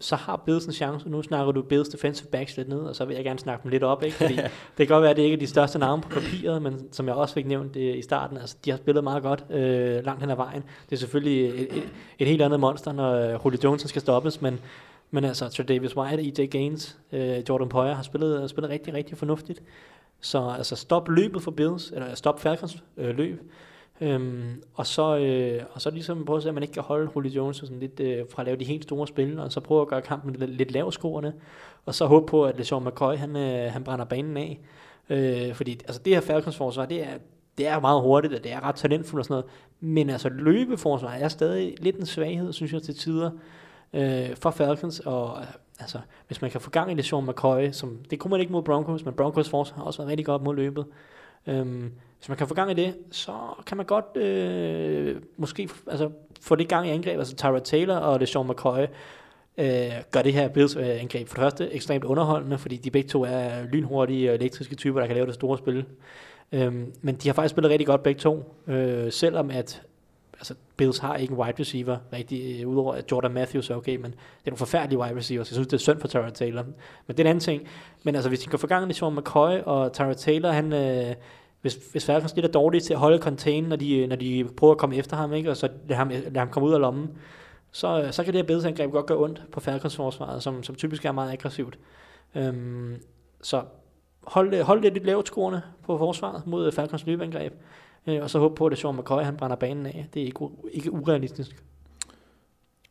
så har Bills en chance. Nu snakker du Bills defensive backs lidt ned, og så vil jeg gerne snakke dem lidt op, ikke? fordi det kan godt være, at det ikke er de største navne på papiret, men som jeg også fik nævnt øh, i starten, altså de har spillet meget godt øh, langt hen ad vejen. Det er selvfølgelig et, et, et helt andet monster, når øh, Julio Jones skal stoppes, men, men altså Tredavious White, EJ Gaines, øh, Jordan Poyer har spillet, har spillet rigtig, rigtig fornuftigt. Så altså stop løbet for Bills, eller stop Falcons øh, løb, Øhm, og, så, øh, og så ligesom prøve at se, at man ikke kan holde Julio Jones sådan lidt, øh, fra at lave de helt store spil, og så prøve at gøre kampen lidt, lidt lavskruerne, og så håbe på, at LeSean McCoy, han, øh, han brænder banen af. Øh, fordi altså, det her Falcons forsvar, det er, det er meget hurtigt, og det er ret talentfuldt og sådan noget, men altså løbeforsvar er stadig lidt en svaghed, synes jeg, til tider øh, for Falcons, og altså, hvis man kan få gang i LeSean McCoy, som, det kunne man ikke mod Broncos, men Broncos forsvar har også været rigtig godt mod løbet, Øhm, hvis man kan få gang i det, så kan man godt øh, måske altså, få det gang i angreb. Altså Tyra Taylor og LeSean McCoy øh, gør det her Bills øh, angreb for det første ekstremt underholdende, fordi de begge to er lynhurtige og elektriske typer, der kan lave det store spil. Øhm, men de har faktisk spillet rigtig godt begge to, øh, selvom at Bills har ikke en wide receiver rigtig, øh, udover at Jordan Matthews er okay, men det er nogle forfærdelige wide receivers. Jeg synes, det er synd for Tyra Taylor. Men det er en anden ting. Men altså, hvis de kan få gang i Sean McCoy og Tyra Taylor, han, øh, hvis, hvis Falcons lidt er dårlige til at holde contain, når de, øh, når de prøver at komme efter ham, ikke, og så lader ham, lader ham komme ud af lommen, så, øh, så kan det her Bills-angreb godt gøre ondt på Falcons forsvaret, som, som typisk er meget aggressivt. Øhm, så hold, det- hold det lidt lavt scorende på forsvaret mod Falcons løbeangreb, øh, og så håbe på, at Sean McCoy han brænder banen af. Det er ikke, ikke urealistisk.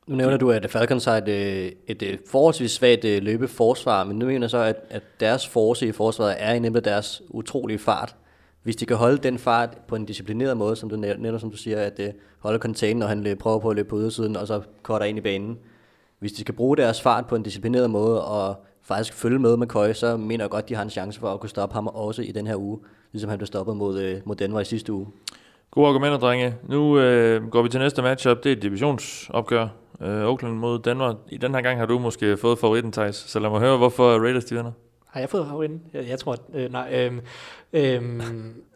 Nu nævner du, at Falcons har et, øh, et, et forholdsvis svagt øh, løbeforsvar, men nu mener jeg så, at, at deres force i forsvaret er i nemlig deres utrolige fart. hvis de kan holde den fart på en disciplineret måde, som du nævner, netop som du siger, at holde containen, når han prøver på at løbe på ydersiden, og så cutter ind i banen. Hvis de skal bruge deres fart på en disciplineret måde, og faktisk følge med med Køj, så mener jeg godt, de har en chance for at kunne stoppe ham også i den her uge, ligesom han blev stoppet mod, uh, mod Denver i sidste uge. Gode argumenter, drenge. Nu øh, går vi til næste matchup. Det er et divisionsopgør. Øh, Oakland mod Denver. I den her gang har du måske fået favoritten, Thijs. Så lad mig høre, hvorfor Raiders de vinder. Har jeg fået favoritten? Jeg, jeg tror, at, øh, nej. Øh, øh,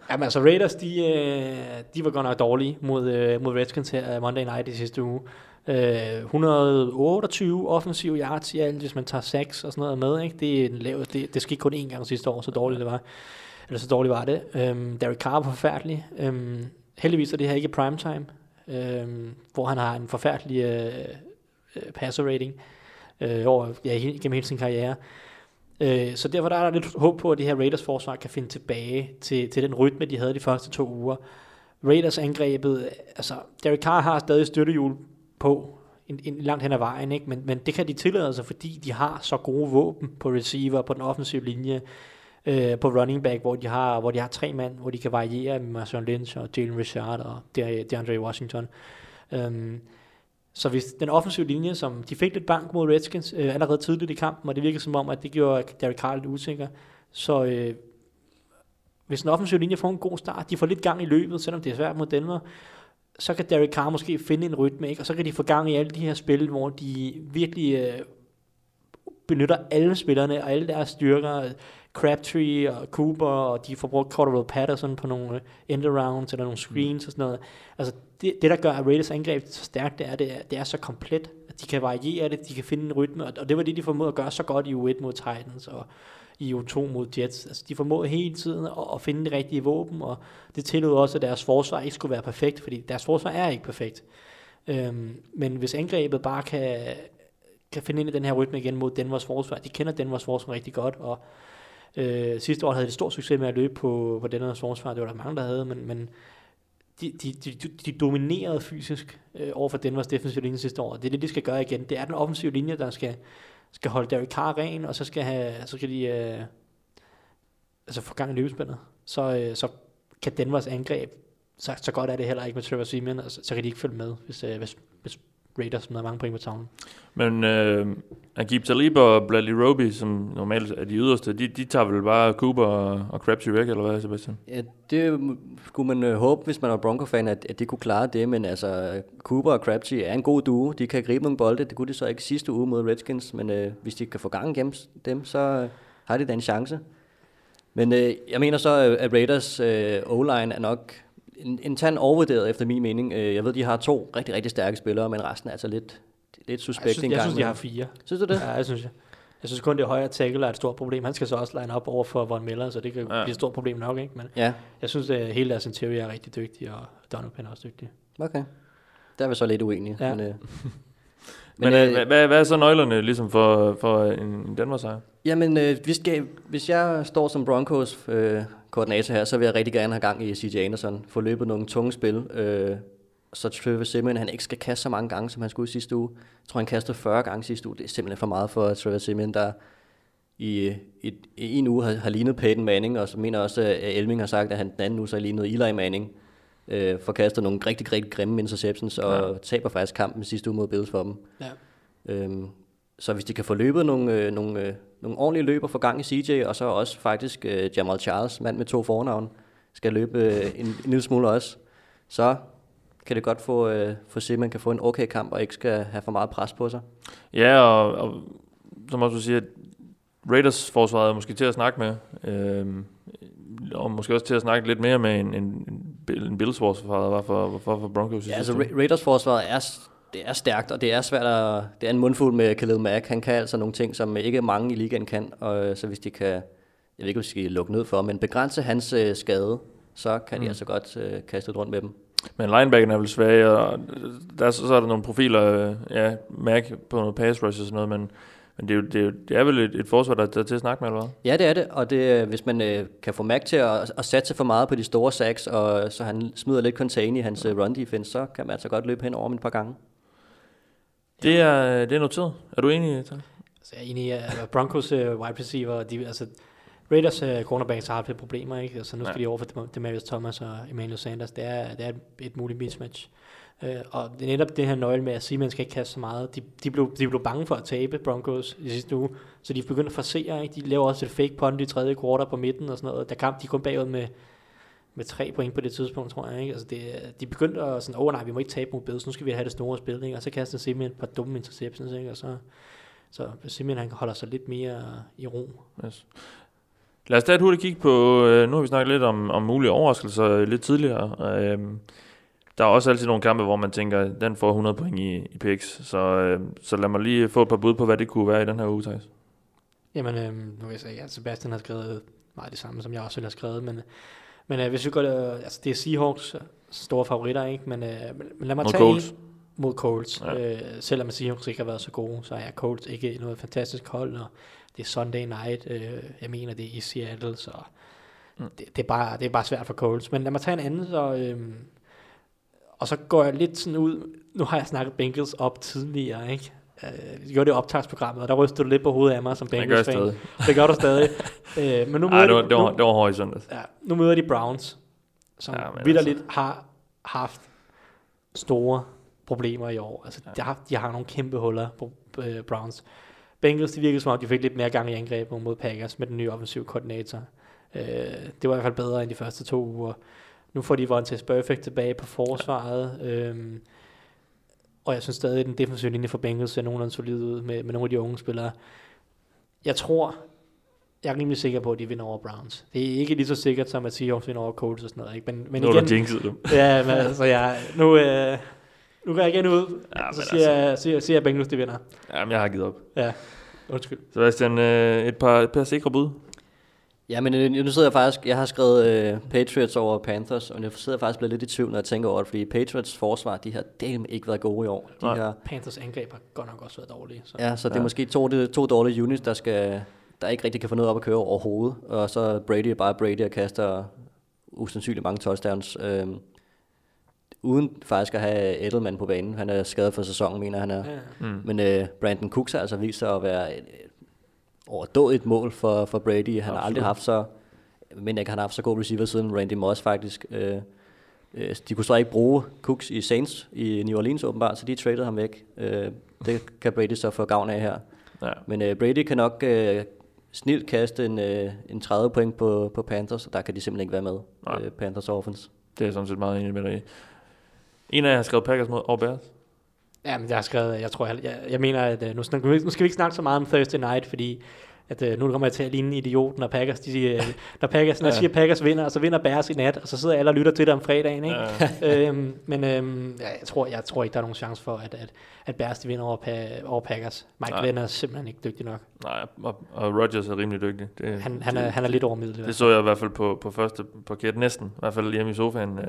jamen altså, Raiders, de, øh, de var godt nok dårlige mod, øh, mod Redskins her Monday Night i sidste uge. Øh, 128 offensive yards i alt, hvis man tager 6 og sådan noget med. Ikke? Det, er en lav, det, det skete kun én gang sidste år, så dårligt det var. Eller så dårligt var det. Øhm, Derek Carr var forfærdelig. Øhm, heldigvis er det her ikke primetime, øhm, hvor han har en forfærdelig øh, øh, passer rating øh, over, ja, gennem hele sin karriere. Øh, så derfor der er der lidt håb på, at det her Raiders forsvar kan finde tilbage til, til den rytme, de havde de første to uger. Raiders angrebet, altså Derek Carr har stadig støttehjul på en, en langt hen ad vejen, ikke? Men, men det kan de tillade sig, fordi de har så gode våben på receiver, på den offensive linje, øh, på running back, hvor de, har, hvor de har tre mand, hvor de kan variere med Marshawn Lynch og Jalen Richard og DeAndre Washington. Um, så hvis den offensive linje, som de fik lidt bank mod Redskins øh, allerede tidligt i kampen, og det virkede som om, at det gjorde Derek Carr lidt usikker, så øh, hvis den offensive linje får en god start, de får lidt gang i løbet, selvom det er svært mod Denver, så kan Derek Carr måske finde en rytme, ikke? og så kan de få gang i alle de her spil, hvor de virkelig øh, benytter alle spillerne og alle deres styrker, Crabtree og Cooper, og de får brugt Cordero Patterson på nogle end-arounds eller nogle screens mm. og sådan noget. Altså det, det, der gør at Raiders angreb så stærkt, det er, det er, det er så komplet, at de kan variere det, de kan finde en rytme, og, og det var det, de formåede at gøre så godt i U1 mod Titans, og i O2 mod Jets. Altså, de formåede hele tiden at, at finde det rigtige våben, og det tillod også, at deres forsvar ikke skulle være perfekt, fordi deres forsvar er ikke perfekt. Øhm, men hvis angrebet bare kan, kan finde ind i den her rytme igen mod Denvers forsvar, de kender Denvers forsvar rigtig godt, og Øh, sidste år havde de stor succes med at løbe på, på Denvers forsvar. Det var der mange, der havde, men, men de, de, de, de dominerede fysisk øh, over for Denvers defensive linje sidste år. Det er det, de skal gøre igen. Det er den offensive linje, der skal, skal holde Derek Carr ren, og så skal, have, så skal de øh, altså få gang i løbespillet. Så, øh, så kan Denvers angreb, så, så godt er det heller ikke med Trevor Seaman, og så, så kan de ikke følge med, hvis, øh, hvis, hvis Raiders som har mange point på tavlen. Men øh, Agib Talib og Bradley Roby, som normalt er de yderste, de, de tager vel bare Cooper og, og Crabtree væk, eller hvad, Sebastian? Ja, det skulle man øh, håbe, hvis man var Bronco-fan, at, at de kunne klare det, men altså, Cooper og Crabtree er en god duo. De kan gribe nogle bolde, det kunne de så ikke sidste uge mod Redskins, men øh, hvis de kan få gang igennem dem, så øh, har de da en chance. Men øh, jeg mener så, at Raiders øh, O-line er nok en, en tand overvurderet efter min mening. Øh, jeg ved, de har to rigtig, rigtig stærke spillere, men resten er altså lidt, lidt suspekt jeg synes, en jeg synes, de har fire. Synes du det? Ja, jeg synes jeg. Jeg synes kun, det højre tackle er et stort problem. Han skal så også line op over for Von Miller, så det kan ja. blive et stort problem nok, ikke? Men ja. jeg synes, at hele deres interior er rigtig dygtig, og Donovan er også dygtig. Okay. Der er vi så lidt uenige. Ja. Men, øh, Men, men øh, hvad, hvad, hvad er så nøglerne ligesom for, for en Danmark sejr? Jamen, øh, hvis, hvis jeg står som Broncos øh, koordinator her, så vil jeg rigtig gerne have gang i CJ Anderson. Få løbet nogle tunge spil. Øh, så Trevor Simeon, han ikke skal kaste så mange gange, som han skulle i sidste uge. Jeg tror, han kastede 40 gange sidste uge. Det er simpelthen for meget for Trevor Simeon, der i, i, i en uge har, har lignet Peyton Manning, og så mener også, at Elming har sagt, at han den anden uge så har lignet Eli Manning. Øh, får kastet nogle rigtig, rigtig grimme interceptions, og ja. taber faktisk kampen sidste uge mod Bills for dem. Ja. Øhm, så hvis de kan få løbet nogle, øh, nogle, øh, nogle ordentlige løber, få gang i CJ, og så også faktisk øh, Jamal Charles, mand med to fornavn, skal løbe øh, en, en lille smule også, så kan det godt få, øh, få se, at man kan få en okay kamp, og ikke skal have for meget pres på sig. Ja, og, og som også du siger, Raiders forsvaret er måske til at snakke med, øh, og måske også til at snakke lidt mere med en, en, en Bills forsvaret var for, for, for Broncos. Ja, altså Ra- Raiders forsvaret er, det er stærkt, og det er svært at, det er en mundfuld med Khalil Mack. Han kan altså nogle ting, som ikke mange i ligaen kan, og så hvis de kan, jeg ved ikke, om de skal lukke ned for, men begrænse hans øh, skade, så kan mm. de altså godt øh, kaste rundt med dem. Men linebacken er vel svag, og der, så, så er der nogle profiler, øh, ja, Mac på noget pass rush og sådan noget, men, men det, er jo, det, er jo, det er vel et, et forsvar, der, der er til at snakke med, eller hvad? Ja, det er det, og det, hvis man øh, kan få Mac til at, at satse for meget på de store sacks, og så han smider lidt contain i hans øh, run defense, så kan man altså godt løbe hen over dem et par gange. Det er, det er noteret. Er du enig, Tak? Altså, jeg er enig i, at Broncos uh, wide receiver, de, altså, Raiders uh, cornerbacks har haft lidt problemer, ikke? Altså nu skal Ja. de over for Dem- Demarius Thomas og Emmanuel Sanders. Det er, det er et, et muligt mismatch. Uh, og det er netop det her nøgle med, at Siemens skal ikke kaste så meget. De, de, blev, de blev bange for at tabe Broncos i sidste uge, så de begyndte at forsere. Ikke? De laver også et fake punt i tredje quarter på midten og sådan noget. Der kamp, de kom bagud med, med tre point på det tidspunkt, tror jeg. Ikke? Altså det, de begyndte at sådan, åh oh, nej, vi må ikke tabe mod Bills, nu skal vi have det store spil. Ikke? Og så kaster Simeon et par dumme interceptions, ikke? og så, så Simeon han holder sig lidt mere i ro. Yes. Lad os tage et hurtigt kig på, øh, nu har vi snakket lidt om, om mulige overraskelser lidt tidligere. Øh, der er også altid nogle kampe, hvor man tænker, den får 100 point i, i picks. Så, øh, så lad mig lige få et par bud på, hvad det kunne være i den her uge, Thijs. Jamen, øhm, nu vil jeg sige, at Sebastian har skrevet meget det samme, som jeg også ville have skrevet, men, men øh, hvis vi går, øh, altså det er Seahawks øh, store favoritter, ikke? Men, øh, men lad mig Mod tage Colts. en mod Colts. Ja. Øh, selvom Seahawks ikke har været så gode, så er Colts ikke noget fantastisk hold, og det er Sunday night, øh, jeg mener det er i Seattle, så mm. det, det, er bare, det er bare svært for Colts. Men lad mig tage en anden, så, øh, og så går jeg lidt sådan ud, nu har jeg snakket Bengals op tidligere, ikke? Øh, gjorde det optagsprogrammet, og der rystede du lidt på hovedet af mig som jeg Bengals-fan. stadig. Det gør du stadig. øh, men nu møder, Ej, det var, de, det var, nu, det var søndags. ja, nu møder de Browns, som Ja, ja, men vidderligt altså. har haft store problemer i år. Altså, Ja. ja. de, har, de har nogle kæmpe huller på øh, Browns. Bengals, de virkede som om, de fik lidt mere gang i angrebet mod Packers med den nye offensive koordinator. Øh, det var i hvert fald bedre end de første to uger. Nu får de Vontaze Perfect tilbage på forsvaret. Øhm, og jeg synes stadig, at den defensive linje for Bengals ser nogenlunde solid ud med, med nogle af de unge spillere. Jeg tror, jeg er rimelig sikker på, at de vinder over Browns. Det er ikke lige så sikkert som, at Seahawks vinder over Colts og sådan noget. Ikke? Men, men nu er igen, der jinxet dem. ja, men altså, jeg, nu, øh, nu går jeg igen ud, Ja, så siger, altså. jeg, siger, siger jeg, at Bengals de vinder. Jamen, jeg har givet op. Ja, undskyld. Sebastian, øh, et par, et par sikre bud. Ja, men øh, nu sidder jeg faktisk, jeg har skrevet øh, Patriots over Panthers, og jeg sidder faktisk blevet lidt i tvivl, når jeg tænker over det, fordi Patriots forsvar, de har dem ikke været gode i år. De Nej. har, Panthers angreb har godt nok også været dårlige. Så. ja, så det er Ja. måske to, det, to dårlige units, der skal der ikke rigtig kan få noget op at køre overhovedet, og så Brady er bare Brady og kaster usandsynligt mange touchdowns, øh, uden faktisk at have Edelman på banen. Han er skadet for sæsonen, mener han er. Ja. Mm. Men øh, Brandon Cooks har altså vist sig at være et overdådigt mål for, for Brady. Han har Absolut. aldrig haft så, men ikke han har haft så god receiver siden Randy Moss faktisk. Øh, øh, de kunne så ikke bruge Cooks i Saints i New Orleans åbenbart, så de traded ham væk. Øh, det kan Brady så få gavn af her. Ja. Men øh, Brady kan nok øh, snilt kaste en, øh, en 30 point på, på Panthers, og der kan de simpelthen ikke være med. Nej. Øh, Panthers offense. Det er jeg sådan set meget enig med dig i. En af jer har skrevet Packers mod Bears. Ja, men jeg har skrevet, jeg tror, jeg, jeg, jeg mener, at øh, nu, nu skal vi ikke snakke så meget om Thursday Night, fordi at, øh, nu kommer jeg til at ligne idioten, når Packers, de siger, øh, når Packers, når Ja. siger, Packers vinder, og så vinder Bears i nat, og så sidder alle og lytter til det om fredagen, ikke? Ja. øhm, men øhm, ja, jeg, tror, jeg tror ikke, der er nogen chance for, at, at, at Bears de vinder over, pa- over Packers. Mike Nej. Glenn er simpelthen ikke dygtig nok. Nej, og, og Rodgers er rimelig dygtig. Det, Han, han, er, det, han er lidt over middel. i hvert det så jeg i hvert fald på, på første parket, næsten. I hvert fald hjemme i sofaen. Øh,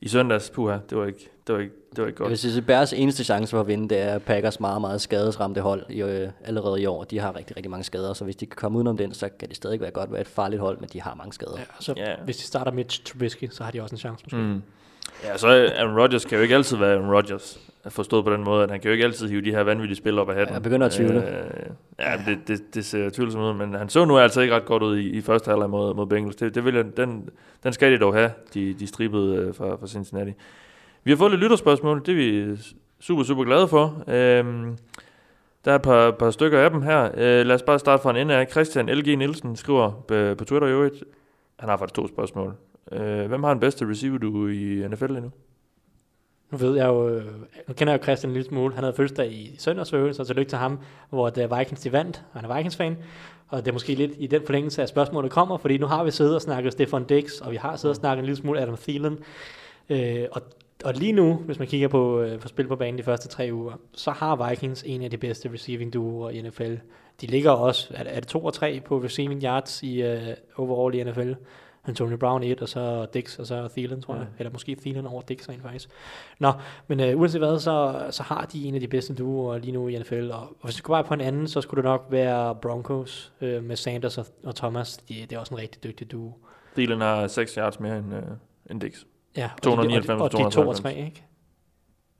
I søndags, puha, det var ikke, det var ikke, det var ikke Jeg vil godt. sige, at Bears eneste chance for at vinde, det er Packers meget, meget skadesramte hold i, øh, allerede i år. De har rigtig, rigtig mange skader, så hvis de kan komme udenom den, så kan det stadig være godt være et farligt hold, men de har mange skader. Ja, så Ja. hvis de starter med Trubisky, så har de også en chance måske. Mm. Ja, så Aaron Rodgers kan jo ikke altid være Aaron Rodgers. Forstået på den måde, at han kan jo ikke altid hive de her vanvittige spil op af hatten. Jeg begynder at tvivle. Øh, ja, det, det, det ser tvivlsomt ud, men han så nu altså ikke ret godt ud i, i første halvleg mod, mod Bengals. Det, det vil jeg, den, den skal de dog have, de, de stribede øh, fra, fra Cincinnati. Vi har fået lidt lytterspørgsmål, det er vi super, super glade for. Øhm, der er et par, par stykker af dem her. Øh, lad os bare starte fra en ende af. Christian LG Nielsen skriver på, på Twitter i øvrigt. Han har faktisk to spørgsmål. Øh, hvem har den bedste receiver du i NFL endnu? Nu ved jeg jo, øh, nu kender jeg jo Christian en lille smule. Han havde fødselsdag i søndags, så tillykke til ham, hvor det øh, Vikings de vandt, og han er Vikings-fan. Og det er måske lidt i den forlængelse af spørgsmålet kommer, fordi nu har vi siddet og snakket Stefan Dix, og vi har siddet og snakket en lille smule Adam Thielen. Øh, og, og lige nu, hvis man kigger på, øh, på spil på banen de første tre uger, så har Vikings en af de bedste receiving duoer i NFL. De ligger også, er det, er det to og tre på receiving yards i uh, overall i NFL. Antonio Brown 1, og så Dix, og så Thielen, tror jeg. Eller måske Thielen over Dix rent faktisk. Nå, men øh, uanset hvad, så, så har de en af de bedste duoer lige nu i NFL. Og, og hvis det skulle være på en anden, så skulle det nok være Broncos øh, med Sanders og, og Thomas. De, det er også en rigtig dygtig duo. Thielen har 6 yards mere end, øh, end Dix. Ja, og 299, de, og, de, og de er 2 og 3, 293. ikke?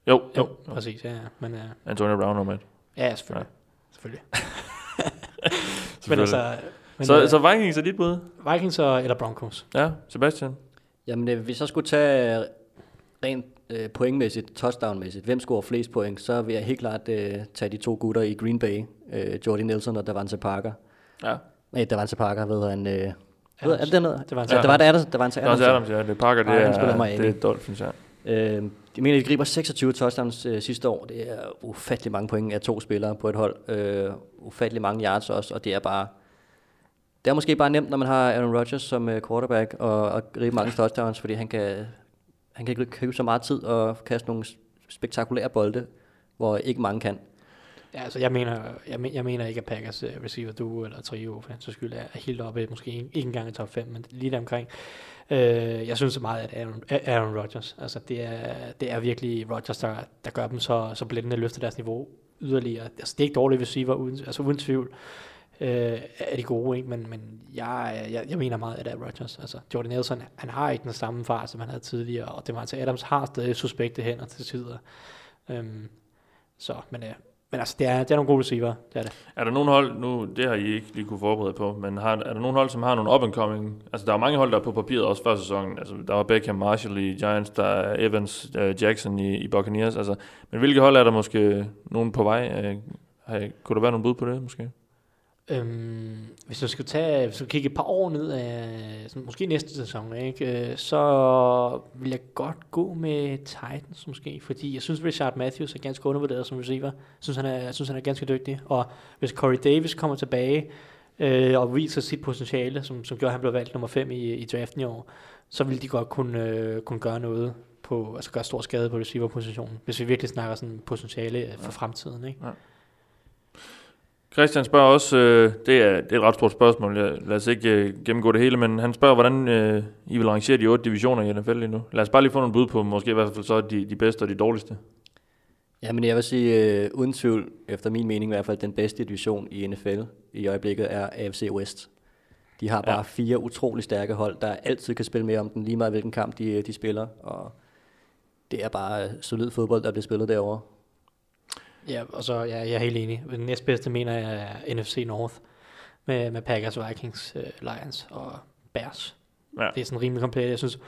Jo, Jo, jo. jo. præcis, ja. ja. Men øh, Antonio Brown nummer et. ja, selvfølgelig. Selvfølgelig. Men Selvfølgelig. altså, Men, Så, øh, så Vikings er dit bud? Vikings og, eller Broncos. Ja, Sebastian? Jamen, øh, hvis jeg skulle tage rent øh, pointmæssigt, touchdownmæssigt, hvem scorer flest point, så vil jeg helt klart øh, tage de to gutter i Green Bay, øh, Jordy Nelson og Davante Parker. Ja. Nej, Davante Parker, ved han... Øh, ved, er det den hedder? Det var en Ja, det var det, Adams, Davante Det er Adams. Adams, ja. Det er Parker, det er, Miami. det er Dolphins, ja. Øh, de mener, de griber 26 touchdowns øh, sidste år. Det er ufattelig mange point af to spillere på et hold. Øh, ufattelig mange yards også, og det er bare... Det er måske bare nemt, når man har Aaron Rodgers som øh, quarterback, og, og gribe mange touchdowns, fordi han kan, han kan købe så meget tid og kaste nogle spektakulære bolde, hvor ikke mange kan. Ja, altså jeg mener, jeg, men, jeg mener ikke, at Packers øh, receiver duo eller trio for hans skyld er helt oppe, måske ikke, ikke engang i top 5, men lige der omkring. Øh, jeg synes så meget, at Aaron, Aaron Rodgers, altså det er, det er virkelig Rodgers, der, der gør dem så, så blændende løfter deres niveau yderligere. Altså det er ikke dårlige receiver, uden, altså uden tvivl øh, er de gode, ikke? Men, men jeg, jeg, jeg mener meget, at det er Rodgers. Altså Jordan Nelson, han har ikke den samme far, som han havde tidligere, og det var altså Adams har stadig suspekte hænder til tider. Øhm, så, men øh, men altså, det er, det er nogle gode receiver, det er det. Er der nogen hold, nu det har I ikke lige kunne forberede på, men har, er der nogen hold, som har nogle up and coming? Altså der er mange hold, der er på papiret også før sæsonen. Altså der var Beckham, Marshall i Giants, der er Evans, uh, Jackson i, i Buccaneers. Altså, men hvilke hold er der måske nogen på vej? Uh, har, kunne der være nogle bud på det måske? Øhm, hvis du skal tage, hvis du kigge et par år ned af, sådan, måske næste sæson, ikke, øh, så vil jeg godt gå med Titans måske, fordi jeg synes, Richard Matthews er ganske undervurderet som receiver. Jeg synes, han er, jeg synes, han er ganske dygtig, og hvis Corey Davis kommer tilbage øh, og viser sit potentiale, som, som gjorde, at han blev valgt nummer 5 i, i draften i år, så vil de godt kunne, øh, kunne gøre noget på, altså gøre stor skade på receiver-positionen, hvis vi virkelig snakker sådan potentiale for fremtiden, ikke? Ja. Christian spørger også, øh, det, er, det er et ret stort spørgsmål, jeg, lad os ikke øh, gennemgå det hele, men han spørger, hvordan øh, I vil rangere de otte divisioner i NFL lige nu. Lad os bare lige få nogle bud på, måske i hvert fald så de, de bedste og de dårligste. Ja, men jeg vil sige, uh, uden tvivl, efter min mening i hvert fald, den bedste division i NFL i øjeblikket er AFC West. De har bare ja. fire utrolig stærke hold, der altid kan spille med om den, lige meget hvilken kamp de, de spiller, og det er bare solid fodbold, der bliver spillet derovre. Ja, og så ja, jeg er helt enig. Den næstbedste mener jeg er NFC North med, med Packers, Vikings, uh, Lions og Bears. Ja. Det er sådan rimelig komplet. Jeg synes,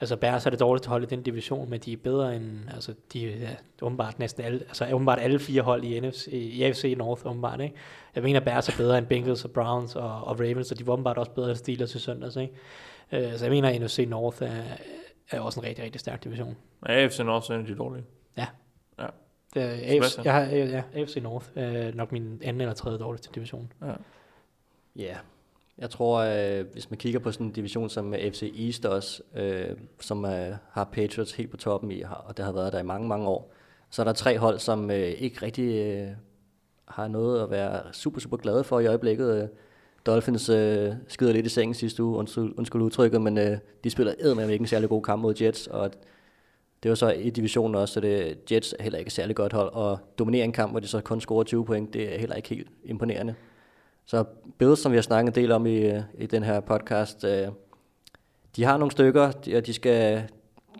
altså Bears er det dårligste hold i den division, men de er bedre end, altså de er ja, åbenbart næsten alle, altså åbenbart alle fire hold i, NFC, i AFC North åbenbart, ikke? Jeg mener, Bears er bedre end Bengals og Browns og, og Ravens, og de var åbenbart også bedre end Steelers i søndags, ikke? Uh, så jeg mener, at NFC North er, er også en rigtig, rigtig stærk division. AFC North er en af de dårlige. Ja. Det er AFC, jeg har, ja, AFC North er nok min anden eller tredje dårligste division. Ja. Ja, yeah. jeg tror, øh, hvis man kigger på sådan en division som FC East også, øh, som øh, har Patriots helt på toppen i, og det har været der i mange, mange år, så er der tre hold, som øh, ikke rigtig øh, har noget at være super, super glade for i øjeblikket. Øh, Dolphins øh, skider lidt i sengen sidste uge, undskyld, undskyld udtrykket, men øh, de spiller eddermame ikke en særlig god kamp mod Jets, og det var så i divisionen også, så det, Jets er heller ikke et særlig godt hold, og dominerer en kamp, hvor de så kun scorer 20 point, det er heller ikke helt imponerende. Så Bills, som vi har snakket en del om i, i den her podcast, øh, de har nogle stykker, de, og de skal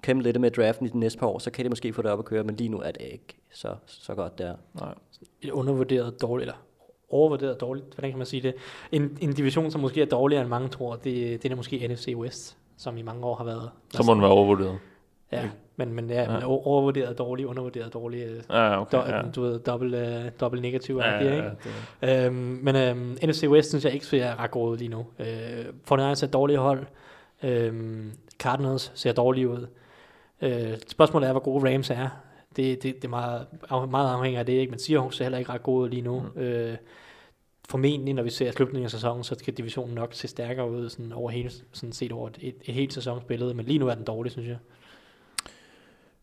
kæmpe lidt med draften i de næste par år, så kan de måske få det op at køre, men lige nu er det ikke så, så godt der. Nej. Et undervurderet dårligt, eller overvurderet dårligt, hvordan kan man sige det? En, en division, som måske er dårligere end mange tror, det, det er måske NFC West, som i mange år har været. Så må den være overvurderet. Ja, men, men ja, ja. overvurderet dårlig, undervurderet dårlig. øh, Ja, okay. Do, ja. Du ved, dobbelt, uh, dobbelt negativ. Ja, Ja, ja, ikke? ja, Øhm, men øhm, NFC West synes jeg ikke ser ret god ud lige nu. Øh, 49ers er et dårligt hold. Øhm, Cardinals ser dårlige ud. Øh, spørgsmålet er, hvor gode Rams er. Det, det, det er meget, af- meget afhængigt af det, ikke? men Seahawks ser heller ikke ret gode lige nu. Mm. Øh, formentlig, når vi ser slutningen af sæsonen, så skal divisionen nok se stærkere ud sådan over hele, sådan set over et, et, et helt sæsonsbillede, men lige nu er den dårlig, synes jeg.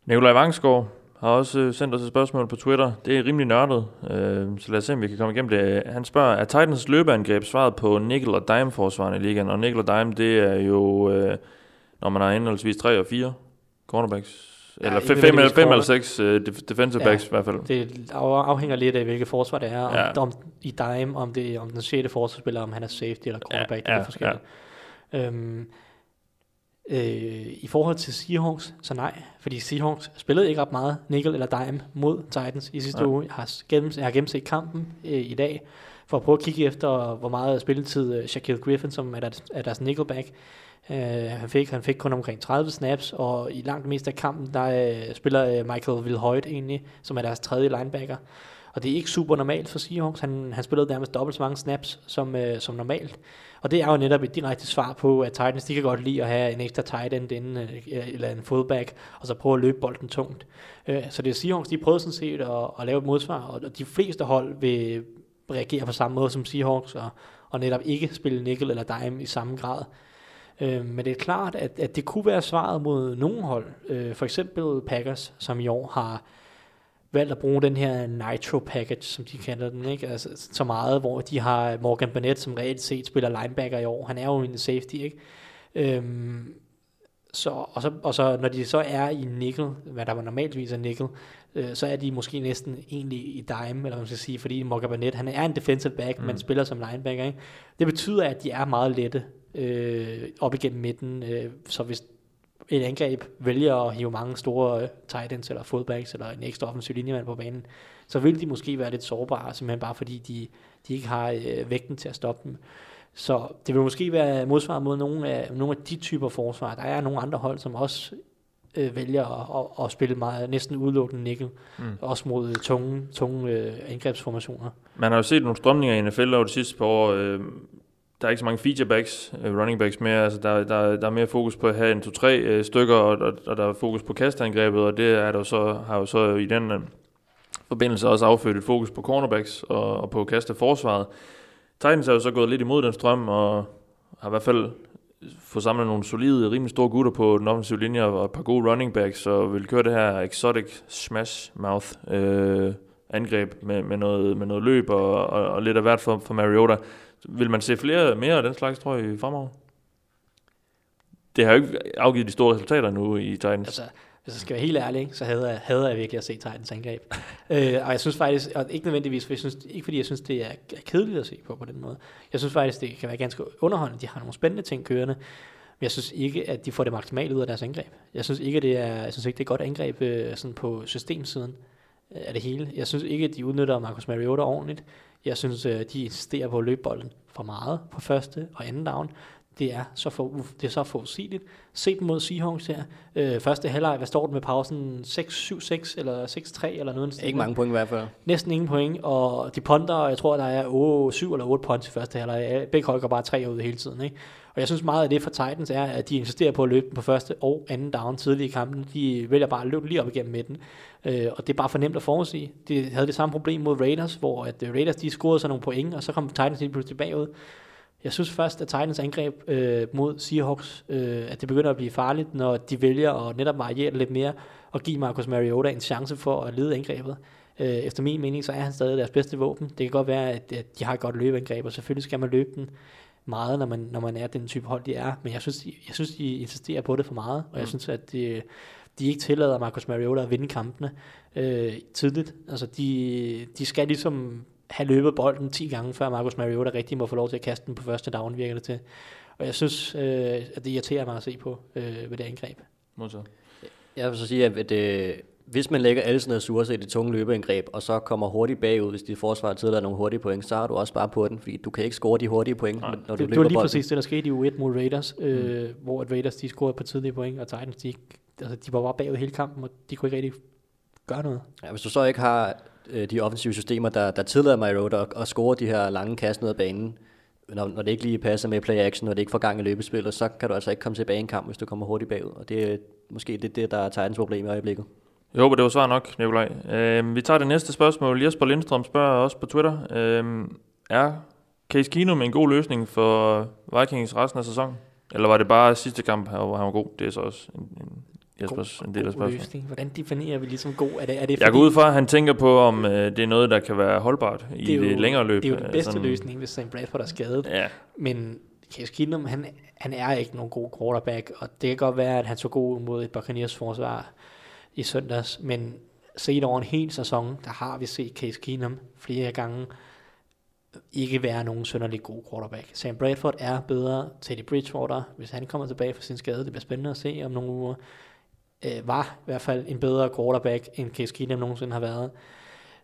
Nikolaj Vangsgaard har også øh, sendt os et spørgsmål på Twitter. Det er rimelig nørdet, øh, så lad os se, om vi kan komme igennem det. Han spørger, er Titans løbeangreb svaret på nickel og dime forsvarende i ligaen? Og nickel og dime, det er jo, øh, når man har henholdsvis 3 og 4 cornerbacks. Ja, Eller ikke 5 eller, fem eller corner. 6 øh, def- defensive Ja. backs i hvert fald. Det af- afhænger lidt af, hvilket forsvar det er. Om, Ja. ja. om i dime, om det om den 6. forsvarsspiller, om han er safety eller cornerback, Ja, ja, det ja, er forskelligt. Ja. Øhm, øh, I forhold til Seahawks, så nej, fordi Seahawks spillede ikke ret meget nickel eller dime mod Titans i sidste Ja. uge. Jeg har, gennem, jeg har gennemset kampen øh, i dag, for at prøve at kigge efter, hvor meget spilletid uh, Shaquille Griffin, som er deres, er deres nickelback, uh, han, fik, han fik kun omkring 30 snaps, og i langt mest af kampen, der uh, spiller uh, Michael Wilhoit egentlig, som er deres tredje linebacker. Og det er ikke super normalt for Seahawks. Han, han spillede nærmest dobbelt så mange snaps som, øh, som normalt. Og det er jo netop et direkte svar på, at Titans de kan godt lide at have en ekstra tight end inden, øh, eller en fullback, og så prøve at løbe bolden tungt. Øh, så det er Seahawks, de prøvede sådan set at, at lave et modsvar, og de fleste hold vil reagere på samme måde som Seahawks, og, og netop ikke spille nickel eller dime i samme grad. Øh, men det er klart, at, at det kunne være svaret mod nogle hold. Øh, for eksempel Packers, som i år har valgt at bruge den her Nitro Package, som de kalder den, ikke? Altså, så meget, hvor de har Morgan Burnett, som reelt set spiller linebacker i år. Han er jo en safety, ikke? Øhm, så, og, så, og så når de så er i nickel, hvad der var normaltvis er nickel, øh, så er de måske næsten egentlig i dime, eller hvad man skal sige, fordi Morgan Burnett, han er en defensive back, mm. men spiller som linebacker. Ikke? Det betyder, at de er meget lette øh, op igennem midten, øh, så hvis et angreb vælger at hive mange store uh, tight ends eller fullbacks eller en ekstra offensiv linjemand på banen, så vil de måske være lidt sårbare, simpelthen bare fordi de, de ikke har uh, vægten til at stoppe dem. Så det vil måske være modsvar mod nogle af, nogle af de typer forsvar. Der er nogle andre hold, som også uh, vælger at, at, at spille meget, næsten udelukkende nickel, mm. også mod tunge, tunge uh, angrebsformationer. Man har jo set nogle strømninger i NFL over de sidste par år. Uh, der er ikke så mange featurebacks, øh, running backs mere. Altså, der, der, der er mere fokus på at have en to-tre øh, stykker, og, og, og, der er fokus på kastangrebet, og det er der så, har jo så i den øh, forbindelse også affødt et fokus på cornerbacks og, og på kasteforsvaret. Titans er jo så gået lidt imod den strøm, og har i hvert fald fået samlet nogle solide, rimelig store gutter på den offensive linje, og et par gode running backs, og vil køre det her exotic smash mouth øh, angreb med, med, noget, med noget løb og, og, og lidt af hvert for, for Mariota. Vil man se flere mere af den slags, tror jeg, fremover? Det har jo ikke afgivet de store resultater nu i Titans. Altså, hvis jeg skal være helt ærlig, så havde jeg, havde jeg virkelig at se Titans angreb. øh, og jeg synes faktisk, og ikke nødvendigvis, for jeg synes, ikke fordi jeg synes, det er kedeligt at se på på den måde. Jeg synes faktisk, det kan være ganske underholdende. De har nogle spændende ting kørende. Men jeg synes ikke, at de får det maksimalt ud af deres angreb. Jeg synes ikke, det er, jeg synes ikke, det er godt angreb øh, sådan på systemsiden af det hele. Jeg synes ikke, at de udnytter Marcus Mariota ordentligt. Jeg synes, øh, de insisterer på at løbe bolden for meget på første og anden down. Det er så, for, det er så forudsigeligt. Se dem mod Seahawks her. Øh, første halvleg, hvad står den med pausen? 6-7-6 eller 6-3 eller noget? Ikke mange point i hvert fald. Næsten ingen point, og de punter, og jeg tror, der er 8, 7 eller 8 punts i første halvleg. Begge hold går bare tre ud hele tiden. Ikke? Og jeg synes meget af det for Titans er, at de insisterer på at løbe den på første og anden down tidlig i kampen. De vælger bare at løbe lige op igennem midten. Øh, og det er bare for nemt at forudsige. De havde det samme problem mod Raiders, hvor at øh, Raiders de scorede sig nogle point, og så kom Titans lige pludselig bagud. Jeg synes først, at Titans angreb øh, mod Seahawks, øh, at det begynder at blive farligt, når de vælger at netop variere lidt mere, og give Marcus Mariota en chance for at lede angrebet. Øh, efter min mening, så er han stadig deres bedste våben. Det kan godt være, at, at de har et godt løbeangreb, og selvfølgelig skal man løbe den meget, når man, når man er den type hold, de er. Men jeg synes, jeg synes de insisterer på det for meget, og jeg mm. synes, at de, de ikke tillader Marcus Mariota at vinde kampene øh, tidligt. Altså, de, de skal ligesom have løbet bolden 10 gange, før Marcus Mariota rigtig må få lov til at kaste den på første down, virker det til. Og jeg synes, øh, at det irriterer mig at se på øh, ved det angreb. Modtaget. Jeg vil så sige, at det, hvis man lægger alle sine ressourcer i det tunge løbeangreb, og så kommer hurtigt bagud, hvis dit forsvar tidligere nogle hurtige point, så har du også bare på den, fordi du kan ikke score de hurtige point, Nej. når du det, løber Det var lige bolden. præcis det, der skete i U1 mod Raiders, øh, mm. hvor at Raiders de scorede på tidlige point, og Titans de, altså, de var bare bagud hele kampen, og de kunne ikke rigtig gøre noget. Ja, hvis du så ikke har øh, de offensive systemer, der, der tillader Mariota at, at score de her lange kast ned ad banen, når, når det ikke lige passer med play action, når det ikke får gang i løbespillet, så kan du altså ikke komme tilbage i en kamp, hvis du kommer hurtigt bagud. Og det er måske det, det der er Titans problem i øjeblikket. Jeg håber, det var svar nok, Nikolaj. Øh, vi tager det næste spørgsmål. Jesper Lindstrøm spørger også på Twitter. Øh, er Case Keenum en god løsning for Vikings resten af sæsonen? Eller var det bare sidste kamp, hvor han var god? Det er så også en, en, Jespers, god, en del af spørgsmålet. Hvordan definerer vi ligesom god? Er det, er det jeg går ud fra, at han tænker på, om øh, det er noget, der kan være holdbart i det, jo, det længere løb. Det er jo den bedste sådan, løsning, hvis Sam Bradford er skadet. Ja. Men Case Keenum, han, han er ikke nogen god quarterback, og det kan godt være, at han så god mod et Buccaneers forsvar i søndags, men set over en hel sæson, der har vi set Case Keenum flere gange ikke være nogen sønderlig god quarterback. Sam Bradford er bedre. Teddy Bridgewater, hvis han kommer tilbage fra sin skade, det bliver spændende at se om nogle uger, øh, var i hvert fald en bedre quarterback, end Case Keenum nogensinde har været.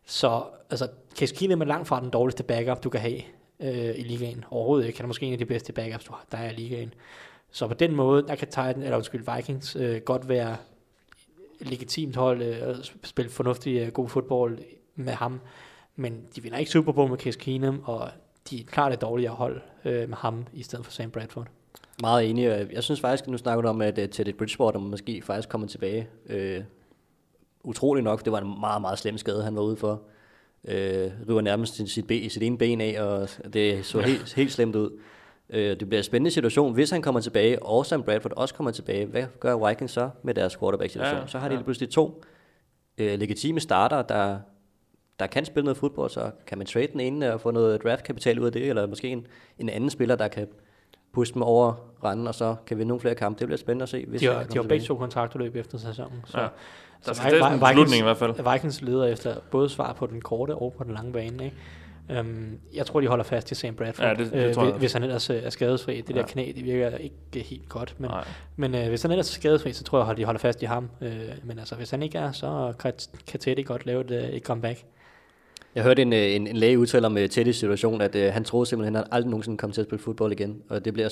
Så altså, Case Keenum er langt fra den dårligste backup, du kan have øh, i ligaen. Overhovedet ikke. Han er måske en af de bedste backups, du har, der er i ligaen. Så på den måde, der kan Titan, eller undskyld, Vikings øh, godt være legitimt hold øh, og spille fornuftig, øh, god fodbold med ham. Men de vinder ikke Super Bowl med Case Keenum, og de er klart et dårligere hold øh, med ham, i stedet for Sam Bradford. Meget enig. Jeg synes faktisk, nu snakker du om, at uh, Teddy Bridgewater måske faktisk kommer tilbage. Uh, utrolig nok, det var en meget, meget slem skade, han var ude for. Uh, river nærmest sit, sit, ben, sit ene ben af, og det så helt, helt slemt ud. Uh, det bliver en spændende situation, hvis han kommer tilbage, og Sam Bradford også kommer tilbage. Hvad gør Vikings så med deres quarterback-situation? Ja, så har de ja. pludselig to uh, legitime starter, der, der kan spille noget fodbold, så kan man trade den ene og få noget draftkapital ud af det, eller måske en, en anden spiller, der kan puste dem over randen, og så kan vi nogle flere kampe. Det bliver spændende at se, hvis De har, de har begge to kontraktløb efter sæsonen. Så, Ja. så Der skal Vi- tages en Vikings- i hvert fald. Vikings leder efter både svar på den korte og på den lange bane. Ikke? Um, jeg tror, de holder fast i Sam Bradford, Ja, det- det øh, tror jeg hvis- han ellers øh, er skadesfri. Det Ja. der knæ, det virker ikke helt godt, men, Nej. men øh, hvis han ellers er skadesfri, så tror jeg, at de holder fast i ham. Øh, men altså, hvis han ikke er, så kan, kan Teddy godt lave et, øh, et comeback. Jeg hørte en, øh, en, en læge udtale om uh, Teddys situation, at uh, han troede simpelthen, at han aldrig nogensinde kom til at spille fodbold igen. Og det bliver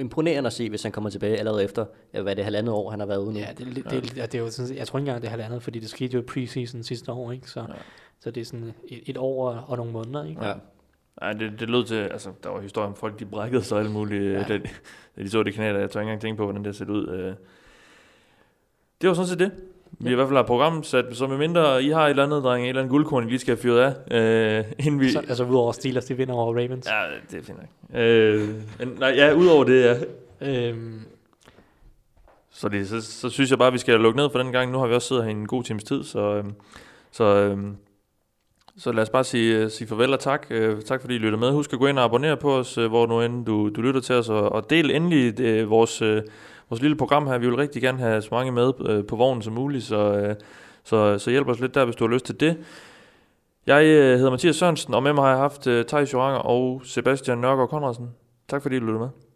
imponerende at se, hvis han kommer tilbage allerede efter, ja, hvad er det halvandet år, han har været ude nu. Ja, det, det, det, det, er jo sådan, jeg tror ikke engang, det er halvandet, fordi det skete jo i preseason sidste år, ikke? Så, Ja. så det er sådan et, et år og, og nogle måneder, ikke? ja. Nej, det, det lød til, altså, der var historier om folk, de brækkede sig og alt muligt, Ja. ja. da, da de så det knæ, der jeg tør ikke engang tænke på, hvordan det ser ud. Det var sådan set det. Vi har i hvert fald har programmet sat, så med mindre I har et eller andet, dreng, et eller andet guldkorn, I lige skal have fyret af, øh, inden vi... Så, altså udover Steelers, de vinder over Ravens. Ja, det er fint nok. Øh, men, nej, ja, udover det, ja. Øhm, Så, det, så, så synes jeg bare, at vi skal lukke ned for den gang. Nu har vi også siddet her i en god times tid, så, øhm, så, øhm, så lad os bare sige, øh, sige farvel og tak. Øh, tak fordi I lytter med. Husk at gå ind og abonnere på os, øh, hvor nu end du, du lytter til os, og, og del endelig øh, vores, øh, vores lille program her. Vi vil rigtig gerne have så mange med øh, på vognen som muligt, så, øh, så, så hjælp os lidt der, hvis du har lyst til det. Jeg øh, hedder Mathias Sørensen, og med mig har jeg haft øh, Thijs Joranger og Sebastian Nørgaard Konradsen. Tak fordi I lyttede med.